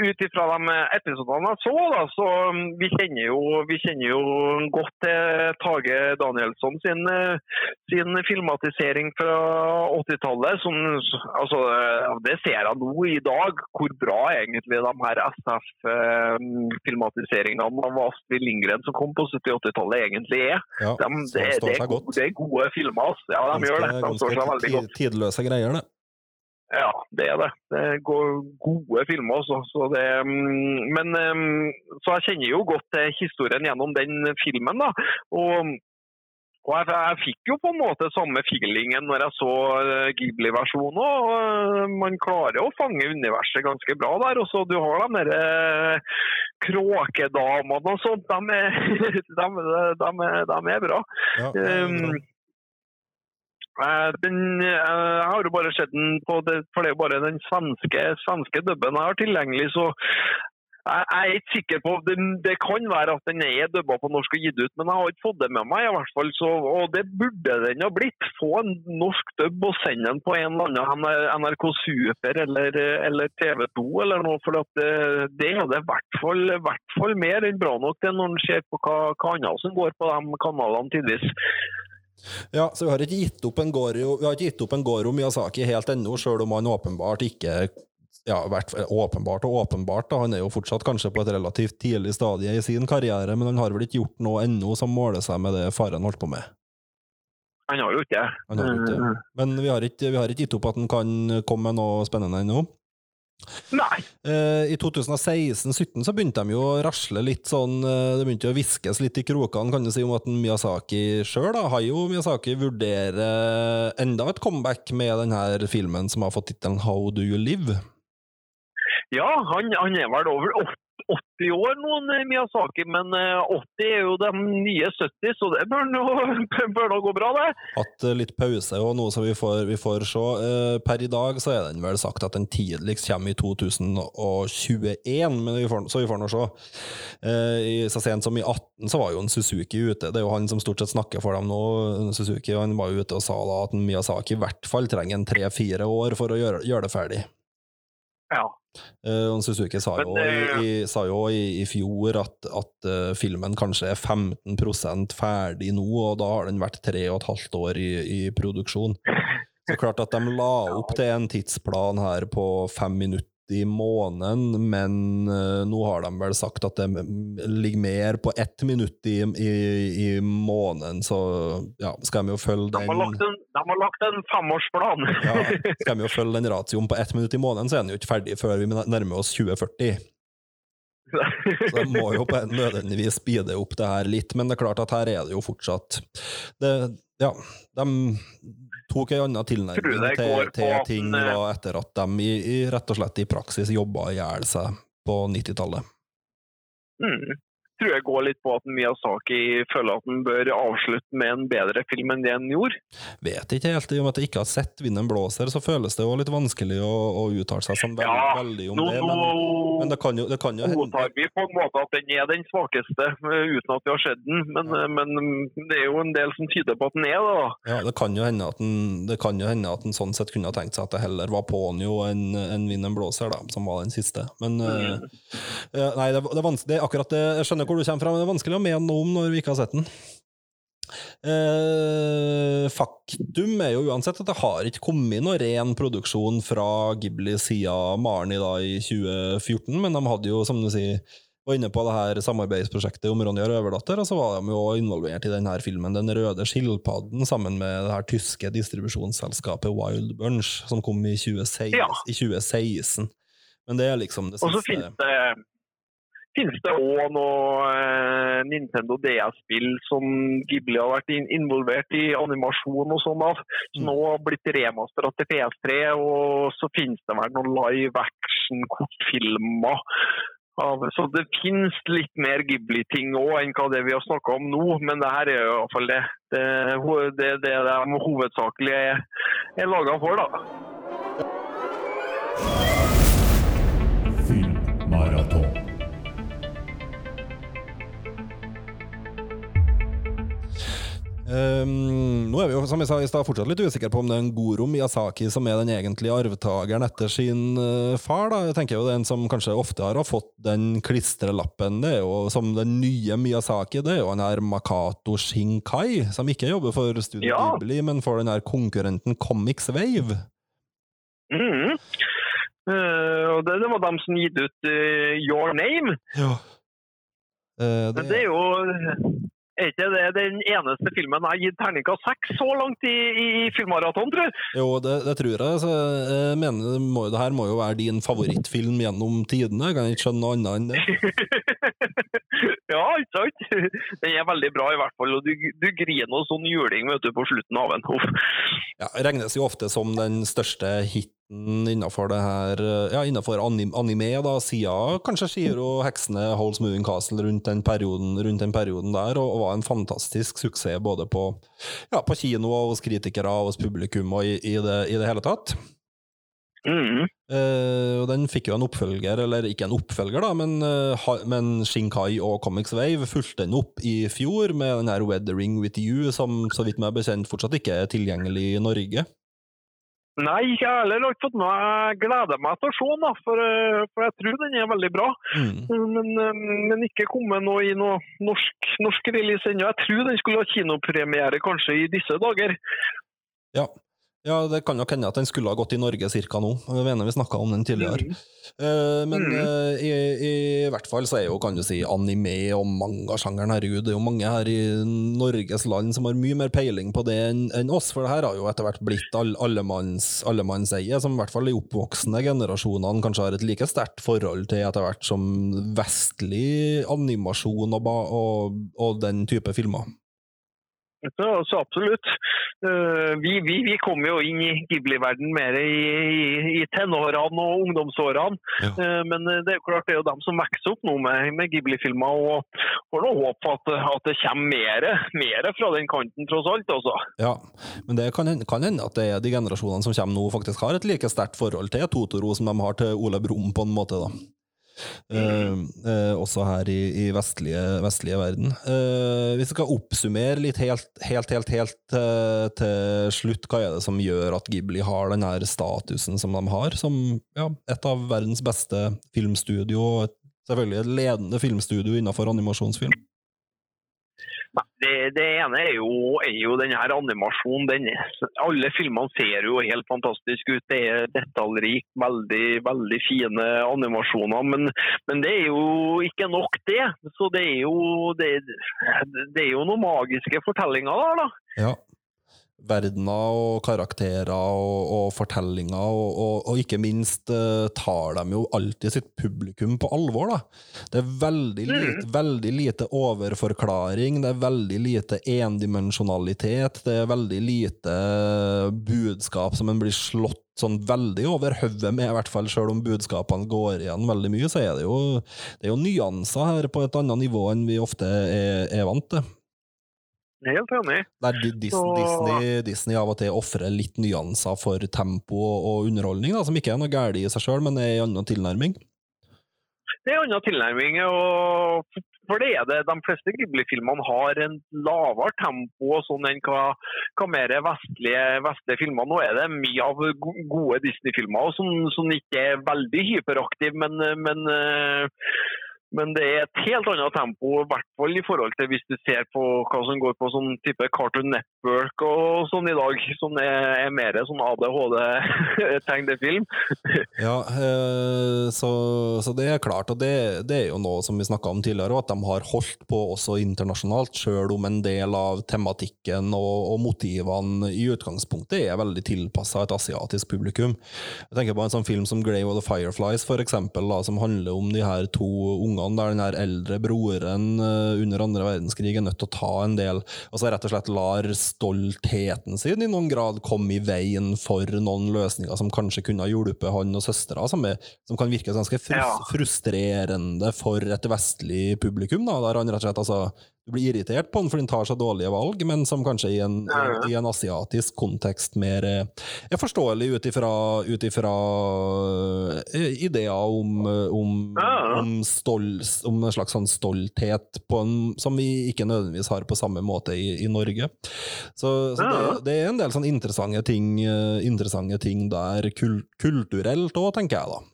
ut ifra de episodene jeg så, da, så um, vi kjenner jo, vi kjenner jo godt til Tage Danielsson sin, eh, sin filmatisering fra 80-tallet. altså, Det ser jeg nå i dag, hvor bra egentlig de her SF-filmatiseringene av Astrid Lindgren som kom på 70-80-tallet egentlig er. Ja, De, det, det, er gode, det er gode filmer. altså. Ja, de gjør det. De står seg veldig godt. tidløse greier, det. Ja, det er det. Det er gode filmer også. Så det, mm, men mm, så jeg kjenner jo godt til historien gjennom den filmen. da. Og, og jeg, jeg fikk jo på en måte samme feelingen når jeg så eh, Ghibli-versjonen òg. Man klarer å fange universet ganske bra der. Og så du har de der eh, kråkedamene og sånt. De er, <laughs> de, de, er, de er bra. Ja, det er bra. Eh, Den, eh, jeg har jo bare sett den på det, for det er jo bare den svenske, svenske dubben jeg har tilgjengelig, så jeg, jeg er ikke sikker på det, det kan være at den er dubba på norsk og gitt ut, men jeg har ikke fått det med meg. i hvert fall, så, Og det burde den ha blitt. Få en norsk dubb og sende den på en eller annen NRK Super eller, eller TV 2 eller noe. For at det, det det i hvert hvert fall mer enn bra nok til når en ser på hva, hva annet som går på de kanalene tidvis. Ja, så vi har ikke gitt opp en Goro, vi har ikke gitt opp en Goro Miyazaki helt ennå, sjøl om han åpenbart ikke ja, vært åpenbart og åpenbart. Da. Han er jo fortsatt kanskje på et relativt tidlig stadie i sin karriere, men han har vel ikke gjort noe ennå som måler seg med det faren holdt på med. Han har jo ikke det. Ikke det. Men vi har ikke, vi har ikke gitt opp at han kan komme med noe spennende ennå. Nei. Eh, I 2016-17 så begynte de jo å rasle litt sånn eh, Det begynte jo å hviskes litt i krokene, kan du si, om at Miyazaki sjøl, har jo Miyazaki, vurderer enda et comeback med denne filmen som har fått tittelen How Do You Live? Ja, han, han er vel over 80 år noen Miyazaki, men eh, 80 er jo de nye 70, så det bør nå, <laughs> bør nå gå bra, det. Hatt eh, litt pause og noe som vi får, vi får se. Eh, Per i dag så er den vel sagt at den tidligst kommer i 2021, men vi får, så vi får nå se. Eh, Så sent som i 18 så var jo en Suzuki ute. Det er jo han som stort sett snakker for dem nå, Suzuki, han var jo ute og sa da at en Miyazaki i hvert fall trenger en tre-fire år for å gjøre, gjøre det ferdig. Ja. Eh, og Suzuki sa jo, Men i, i, sa jo i, i fjor at, at uh, filmen kanskje er 15% ferdig nå, og da har den vært tre og et halvt år i, i produksjon. Så klart at de la opp til en tidsplan her på fem minutter i måneden, men eh, nå har de vel sagt at det ligger mer på ett minutt i, i, i måneden, så ja, skal de jo følge De har den lagt en, de har lagt en femårsplan. <laughs> ja, Skal de jo følge den ratioen på ett minutt i måneden, så er den jo ikke ferdig før vi nærmer oss 2040. Så jeg må jo på en nødvendigvis speede opp det her litt, men det er klart at her er det jo fortsatt det, Ja, de tok en annen tilnærming til, til ting den, eh, etter at de i, i, rett og slett i praksis jobba i hjel seg på 90-tallet. Mm. Tror jeg går litt på at Miyazaki føler at han bør avslutte med en bedre film enn det han gjorde. Vet ikke helt, i og med at jeg ikke har sett 'Vinden blåser', så føles det jo litt vanskelig å, å uttale seg som veldig, Ja, veldig om Nå, det, men, men det kan jo, det kan jo hende vi på en måte at den er den svakeste, eh, uten at vi har sett den. Men, ja. men det er jo en del som tyder på at den er det. da. Ja, det kan jo hende at den, det kan jo hende at den sånn sett kunne ha tenkt seg at det heller var Ponyo enn en Vinden blåser, da, som var den siste. Men mm. uh, Nei, det, det er vanskelig, det er akkurat det, jeg skjønner hvor du kommer fra, men det er vanskelig å mene noe om når vi ikke har sett den. Eh, faktum er jo uansett at det har ikke kommet noe ren produksjon fra Ghibli siden Marni da i 2014, men de hadde jo, som du sier, var inne på det her samarbeidsprosjektet om Ronja Røverdatter, og så var de jo involvert i denne filmen Den røde skilpadden sammen med det her tyske distribusjonsselskapet Wild Bunch, som kom i 2016. Ja. I 2016. Men det er liksom det Og så finnes det finnes det òg noe eh, Nintendo DS-spill som Ghibli har vært in involvert i animasjon og sånn av. Som nå har blitt remastera til PS3. Og så finnes det vel noen live action-kortfilmer. Så det finnes litt mer Ghibli-ting òg enn hva det vi har snakka om nå, men det her er jo iallfall det. Det er det, det de hovedsakelig er, er laga for, da. Um, nå er vi jo, som jeg sa i stad, fortsatt litt usikre på om det er en Goro Miyazaki som er den egentlige arvtakeren etter sin uh, far. da. Jeg tenker jo Den som kanskje ofte har fått den klistrelappen, det er jo som den nye Miyazaki, det er jo han her Makato Shinkai, som ikke jobber for Studio Ja. Ghibli, men for den her konkurrenten Comics Wave. Mhm. Uh, og det, det var dem som gitt ut uh, Your Name. Ja. det, det er jo er ikke det den eneste filmen jeg har gitt terningkast seks så langt i, i, filmmaraton, tror jeg. Jo, det, det tror jeg. Så jeg mener, det, må, det her må jo være din favorittfilm gjennom tidene. Jeg kan ikke skjønne noe annet enn det. <laughs> ja, ikke sant? Den er veldig bra, i hvert fall. Og du, du griner noe sånn juling vet du, på slutten av en. Uff. Ja, regnes jo ofte som den største hiten innenfor det her Ja, innenfor anim anime, da, siden kanskje Shiro Heksene Holds Moving Castle rundt den perioden, rundt den perioden der, og, og var en fantastisk suksess både på, ja, på kino hos kritikere hos publikum og i, i, det, i det hele tatt. Mm. Uh, og den fikk jo en oppfølger, eller ikke en oppfølger, da, men, uh, men Shinkai og Comics Wave fulgte den opp i fjor med den her Weathering With You, som så vidt meg er bekjent fortsatt ikke er tilgjengelig i Norge. Nei, jeg har heller ikke fått med Jeg gleder meg til å se den, da, for, eh, for jeg tror den er veldig bra. Mm. Men, eh, men ikke kommet noe i noe norsk, norsk release ennå. Jeg tror den skulle ha kinopremiere kanskje i disse dager. Ja. Ja, det kan nok hende at den skulle ha gått i Norge cirka nå. Jeg mener vi snakka om den tidligere. Eh, men Mm. eh, i, i hvert fall så er jo, kan du si, anime og mangasjangeren Herregud, det er jo mange her i Norges land som har mye mer peiling på det enn en oss, for det her har jo etter hvert blitt all, allemanns, allemannseie, som i hvert fall de oppvoksende generasjonene kanskje har et like sterkt forhold til etter hvert som vestlig animasjon og, og, og den type filmer. Så, så absolutt. Eh, vi, vi, vi kom jo inn i Ghibli-verden mer i, i, i tenårene og ungdomsårene. Ja. Eh, men det er jo klart det er jo dem som vokser opp nå med, med Ghibli-filmer. Og får nå for at, at det kommer mer, mer fra den kanten, tross alt. Også. Ja, men det kan, kan hende at det er de generasjonene som kommer nå, faktisk har et like sterkt forhold til Totoro som de har til Ole Brumm, på en måte. da. Eh, også her i, i vestlige, vestlige verden. Eh, hvis vi skal oppsummere litt helt, helt, helt, helt til slutt, hva er det som gjør at Ghibli har den her statusen som de har, som ja, et av verdens beste filmstudio, og selvfølgelig et ledende filmstudio innenfor animasjonsfilm? Det, det ene er jo, er jo denne her animasjonen. Den alle filmene ser jo helt fantastisk ut. Det er detaljrikt, veldig, veldig fine animasjoner. Men, men det er jo ikke nok, det. Så det er jo, det, det er jo noen magiske fortellinger der, da. Ja. Verdener og karakterer og, og fortellinger, og, og, og ikke minst uh, tar de jo alltid sitt publikum på alvor, da. Det er veldig lite, veldig lite overforklaring, det er veldig lite endimensjonalitet, det er veldig lite budskap som en blir slått sånn veldig over hodet med, i hvert fall selv om budskapene går igjen veldig mye, så er det jo, det er jo nyanser her på et annet nivå enn vi ofte er, er vant til. Helt enig. Der Disney, Så- Disney, Disney av og til ofrer litt nyanser for tempo og, underholdning, da, som ikke er noe galt i seg sjøl, men er en annen tilnærming. Det er en annen tilnærming. og for det er det. De fleste Ghibli-filmene har en lavere tempo og sånn enn hva, hva mer vestlige, vestlige filmer. Nå er det mye av gode Disney-filmer som, som ikke er veldig hyperaktive, men, men, eh, men det er et helt annet tempo, i hvert fall i forhold til hvis du ser på hva som går på sånn type Cartoon Network og sånn i dag, som er, er mer sånn ADHD-tegnefilm. <laughs> Ja, eh, så, så det er klart, og det, det er jo noe som vi snakka om tidligere, at de har holdt på også internasjonalt, sjøl om en del av tematikken og, og motivene i utgangspunktet er veldig tilpassa et asiatisk publikum. Jeg tenker på en sånn film som Grave of the Fireflies, for eksempel, da, som handler om de her to ungene der den her eldre broren eh, under andre verdenskrig er nødt til å ta en del, og så rett og slett lar stoltheten sin i noen grad komme i veien for noen løsninger som kanskje kunne ha hjulpet han og søstera, som, som kan virke ganske frus Ja. frustrerende for et vestlig publikum. Da, der han rett og slett altså, du blir irritert på han fordi han tar så dårlige valg, men som kanskje i en, i en asiatisk kontekst mer eh, er forståelig ut ifra, eh, ideer om, eh, om, om, stol, om en slags sånn stolthet på en, som vi ikke nødvendigvis har på samme måte i, i Norge. Så, så det, det er en del sånn interessante ting, interessante ting der kul, kulturelt òg, tenker jeg da.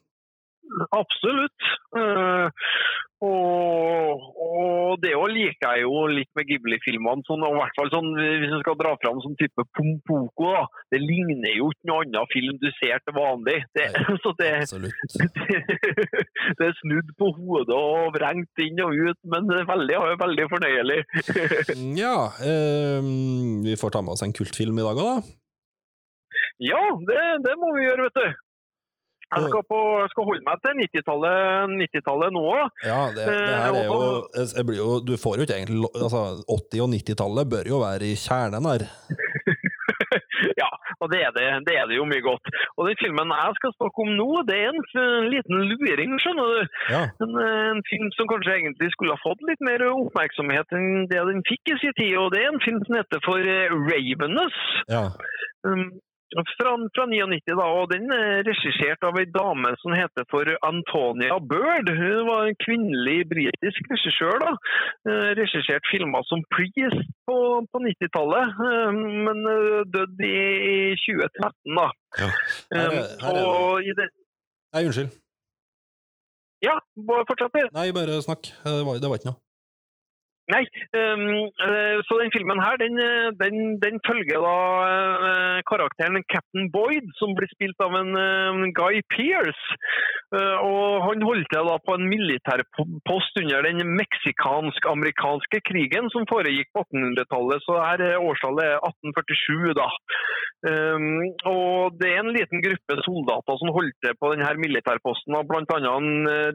Absolutt. Eh, og, og det òg liker jeg jo litt med Ghibli-filmene. Sånn, og hvert fall sånn, Hvis du skal dra fram sånn type Pompoko, da. Det ligner jo ikke noe annen film du ser til vanlig. Det, <laughs> så det, Absolutt. <laughs> det er snudd på hodet og vrengt inn og ut, men det er veldig, veldig fornøyelig. <laughs> Ja, eh, vi får ta med oss en kultfilm i dag òg, da. Ja, det, det må vi gjøre, vet du. Jeg skal, på, skal holde meg til 90-tallet 90 nå. Ja, det, det her er jo, blir jo Du får jo ikke egentlig altså, 80- og 90-tallet bør jo være i kjernen her. <laughs> ja, og det er det, det er det jo mye godt. Og den filmen jeg skal snakke om nå, det er en en liten luring, skjønner du. Ja, En, eh, en film som kanskje egentlig skulle ha fått litt mer oppmerksomhet enn det den fikk i sin tid. Og det er en film som heter for eh, Ravenous. ja. Um, fra, fra 99, da, og den er regissert av ei dame som heter for Antonia Bird. Hun var en kvinnelig britisk regissør. da. Eh, Regissert filmer som 'Please' på, på 90-tallet, eh, men eh, døde i 2013. da. Ja. Her her er og i det, Nei, unnskyld. ja, fortsett. Nei, bare snakk. Det var, det var ikke noe. Nei, ehm, eh, så den filmen her, den, eh, den, den følger da eh, karakteren Captain Boyd, som blir spilt av en Guy Pearce. Og han holdt til da på en militærpost under den meksikansk-amerikanske krigen som foregikk på 1800-tallet, så her er årstallet er 1847 da. Ehm, og det er en liten gruppe soldater som holdt til på denne militærposten, bl.a.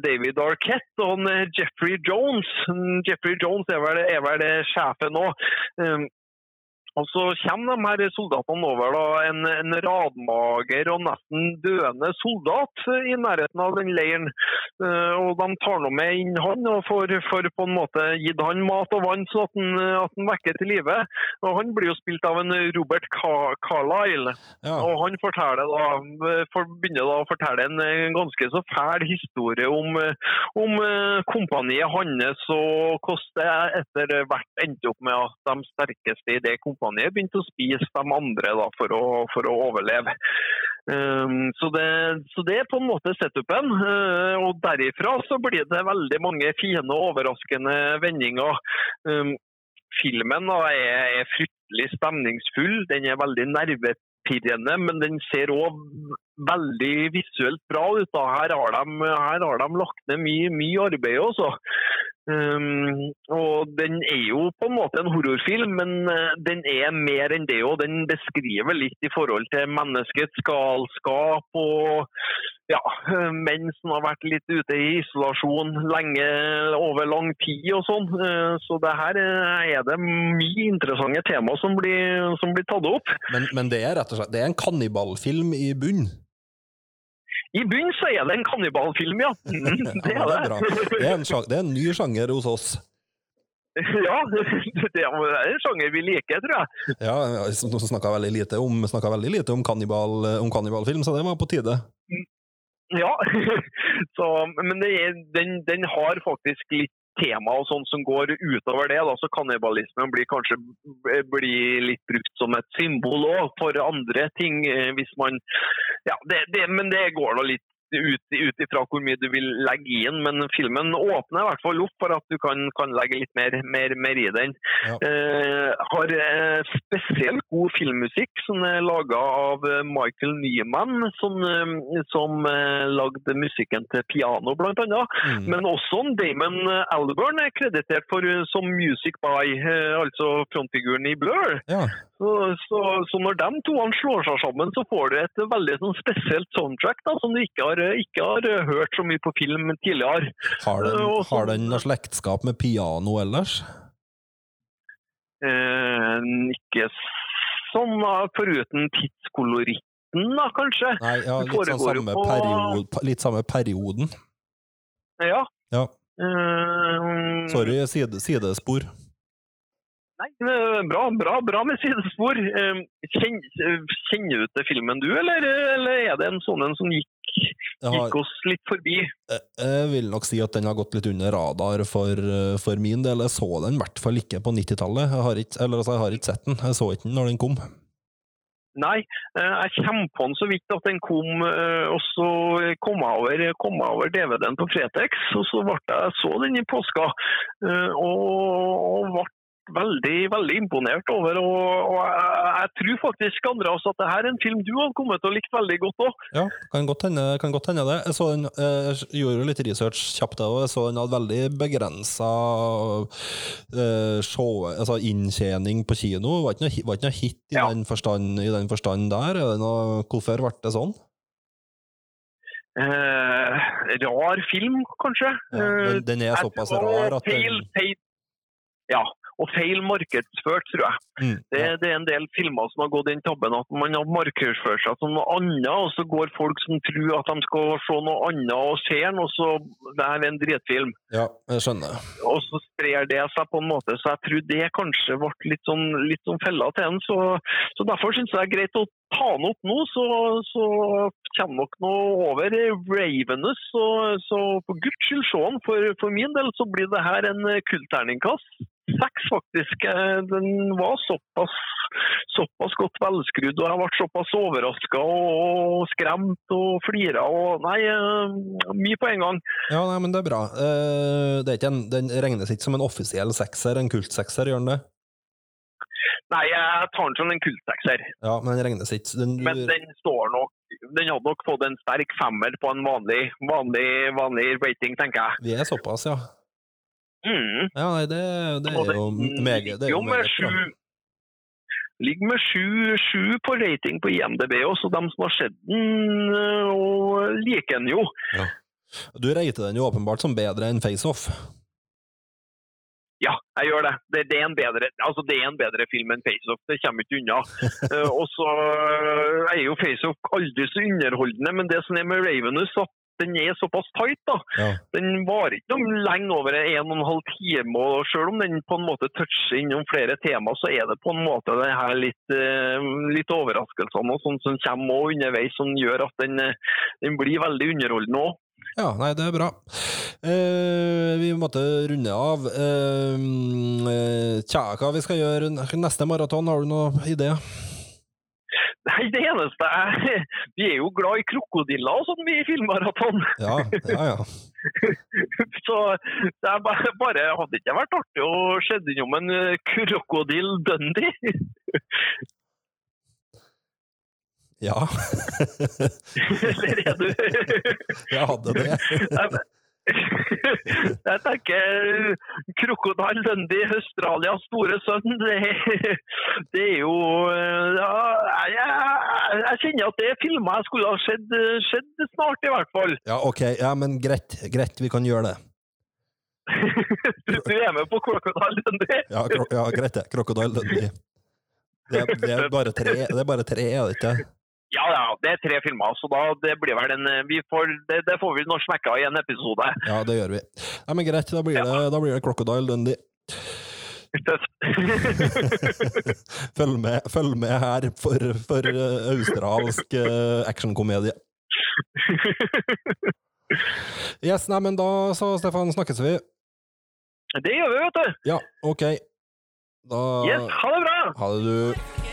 David Arquette og Jeffrey Jones. Mm, Jeffrey Jones er vel, er vel sjefen nå. Ehm, og så kommer de her soldatene over da, en, en radmager og nesten døende soldat i nærheten av den leiren. Eh, og de tar nå med inn han og får, får på en måte gitt han mat og vann sånn at han, at han vekker til live. Han blir jo spilt av en Robert Car Carlyle. Ja. Og han da, for, begynner da å fortelle en ganske så fæl historie om, om eh, kompaniet hans og hvordan det etter hvert endte opp med at de sterkeste i det kompaniet begynte å spise de andre da, for, å, for å overleve. Um, så, det, så det er på en måte setupen. Uh, og derifra så blir det veldig mange fine og overraskende vendinger. Um, filmen da, er, er fryktelig stemningsfull. Den er veldig nervepirrende, men den ser òg veldig visuelt bra ut. Da. Her, har de, her har de lagt ned mye, mye arbeid også. Um, og den er jo på en måte en horrorfilm, men eh, den er mer enn det. Og den beskriver litt i forhold til menneskets galskap og ja, menn som har vært litt ute i isolasjon lenge, over lang tid og sånn. Eh, Så det her er det mye interessante tema som blir, som blir tatt opp. Men, men det er rett og slett Det er en kannibalfilm i bunn. I bunnen så er det en kannibalfilm, ja. <laughs> Mm, Det er det er bra. det. Det er en, det er en ny sjanger hos oss. <laughs> Ja, <laughs> det er en sjanger vi liker, tror jeg. Ja, Vi snakka veldig lite om, veldig lite om, kannibal, om kannibalfilm, så det var på tide. Ja, så, men det er, den, den har faktisk litt tema og sånn som går utover det. Da, så kannibalismen blir kanskje blir litt brukt som et symbol òg for andre ting. eh, hvis man, ja, det, det, Men det går nå litt ut, ut ifra hvor mye du vil legge inn. Men filmen åpner i hvert fall opp for at du kan, kan legge litt mer, mer, mer i den. Ja. Eh, har eh, spesielt god filmmusikk som er laga av eh, Michael Nyman, som, eh, som lagde musikken til piano, annet. Mm. Men også Damon Alburn er kreditert for som music by, altså frontfiguren i Blur. Ja. Så, så, så når de to slår seg sammen, så får du et veldig sånn spesielt soundtrack da, som du ikke har, ikke har hørt så mye på film tidligere. Har den, uh, har den noe slektskap med piano ellers? Eh, ikke sånn foruten tidskoloritten, da, kanskje. Nei, ja, litt, sånn samme på- period, litt samme perioden. Ja. Ja. Uh, Sorry, side, sidespor. Nei, bra, bra, bra med sidespor. Eh, Kjenner, kjenner du til filmen du, eller, eller er det en sånn en som gikk, gikk oss litt forbi? jeg- jeg vil nok si at den har gått litt under radar for, eh, for min del. Jeg så den i hvert fall ikke på 90-tallet. Jeg har ikke, eller altså, jeg har ikke sett den. Jeg så ikke den når den kom. Nei, eh, jeg kommer på den så vidt at den kom, eh, og så kom jeg over, kom jeg over DVD-en på Fretex, og så ble jeg så den i påska, eh, og, og ble veldig, veldig imponert over, og, og jeg, jeg tror faktisk, Andreas, at det her er en film du hadde kommet til å like veldig godt også. Ja, kan godt hende, kan godt hende det. Jeg, så den, eh, jeg gjorde jo litt research kjapt, jeg også. jeg så den hadde veldig begrensa uh, show- altså inntjening på kino. Var ikke noe, var ikke noe hit i, Ja. den forstand, i den forstand der. Er noe, hvorfor ble det sånn? Eh, rar film, kanskje. Ja, Eh, den, den er såpass rar at den, Ja, og feil markedsført, tror jeg. mm, Det, ja. det er en del filmer som har gått den tabben at man har markedsført seg som noe annet, og så går folk som tror at de skal se noe annet og ser den, og så det er en dritfilm. ja, jeg skjønner. Og så sprer det seg på en måte, så jeg tror det kanskje ble litt sånn, litt sånn fella til den. Så, så derfor syns jeg det er greit å ta den opp nå, så, så kommer nok noe over Ravenous. Så, så for guds skyld se den. For, for min del så blir det her en kultterningkast. Seks, faktisk. Eh, Den var såpass, såpass godt velskrudd, og jeg ble såpass overraska og skremt og flira og Nei, eh, mye på en gang. Ja, nei, men det er bra. Eh, det er ikke en, den regnes ikke som en offisiell sekser, en kultsekser, gjør den det? Nei, jeg tar den som en kultsekser. Ja, men den regnes ikke. Den, Men den står nok Den hadde nok fått en sterk femmer på en vanlig, vanlig, vanlig rating, tenker jeg. vi er såpass, ja. Mm. Ja, nei, det, det er jo meget, det er jo meget bra. Ligger med sju, på rating på IMDb, også de som har sett den øh, og liker den jo. Du rater den jo åpenbart som bedre enn FaceOff. Ja, jeg gjør det. Det, det, er, bedre, altså det er en bedre film enn FaceOff, det kommer ikke unna. uh, <laughs> og så øh, er jo FaceOff aldri så underholdende, men det som er med Ravenous, at den er såpass tight, da. Ja. Den varer ikke lenge over en og en halv time, og selv om den på en måte toucher innom flere tema, så er det på en måte det her litt, eh, litt overraskelsene og sånt som kommer underveis, som gjør at den, eh, den blir veldig underholdende òg. Ja, nei, det er bra. Eh, vi måtte runde av. Eh, eh, tja, hva vi skal gjøre neste maraton? Har du noen idé? Nei, det eneste er <laughs> Vi er jo glad i krokodiller og sånn, vi i Filmmaraton. Ja, ja, ja. <laughs> Så det er bare, bare Hadde det ikke vært artig å se innom en krokodill krokodil Dundee? Ja, <laughs> Eller er du jeg hadde det. <laughs> Jeg- tenker Krokodil Dundee, Australias store sønn, det, <laughs> det er jo ja, jeg, jeg, kjenner at det er filmer jeg skulle ha sett, sett snart, i hvert fall. Ja, ok, ja, men greit, greit, vi kan gjøre det. <laughs> Du, er med på Krokodil Dundee? Ja, ja greit det. Crocodile Dundee. Det, det er bare tre, det er bare tre, er det ikke? Ja, ja, det er tre filmer, så da, det blir vel en vi får, det, det får vi nå smekka i en episode. Ja, det gjør vi. Ja, men greit, da blir det, da blir det Crocodile Dundee. <laughs> Følg med, følg med her for, for eh, australsk eh, actionkomedie. Yes, nei, men da så, Stefan, snakkes vi. Det gjør vi, vet du. Ja, ok. Da Yes, ha det bra! Ha det, du.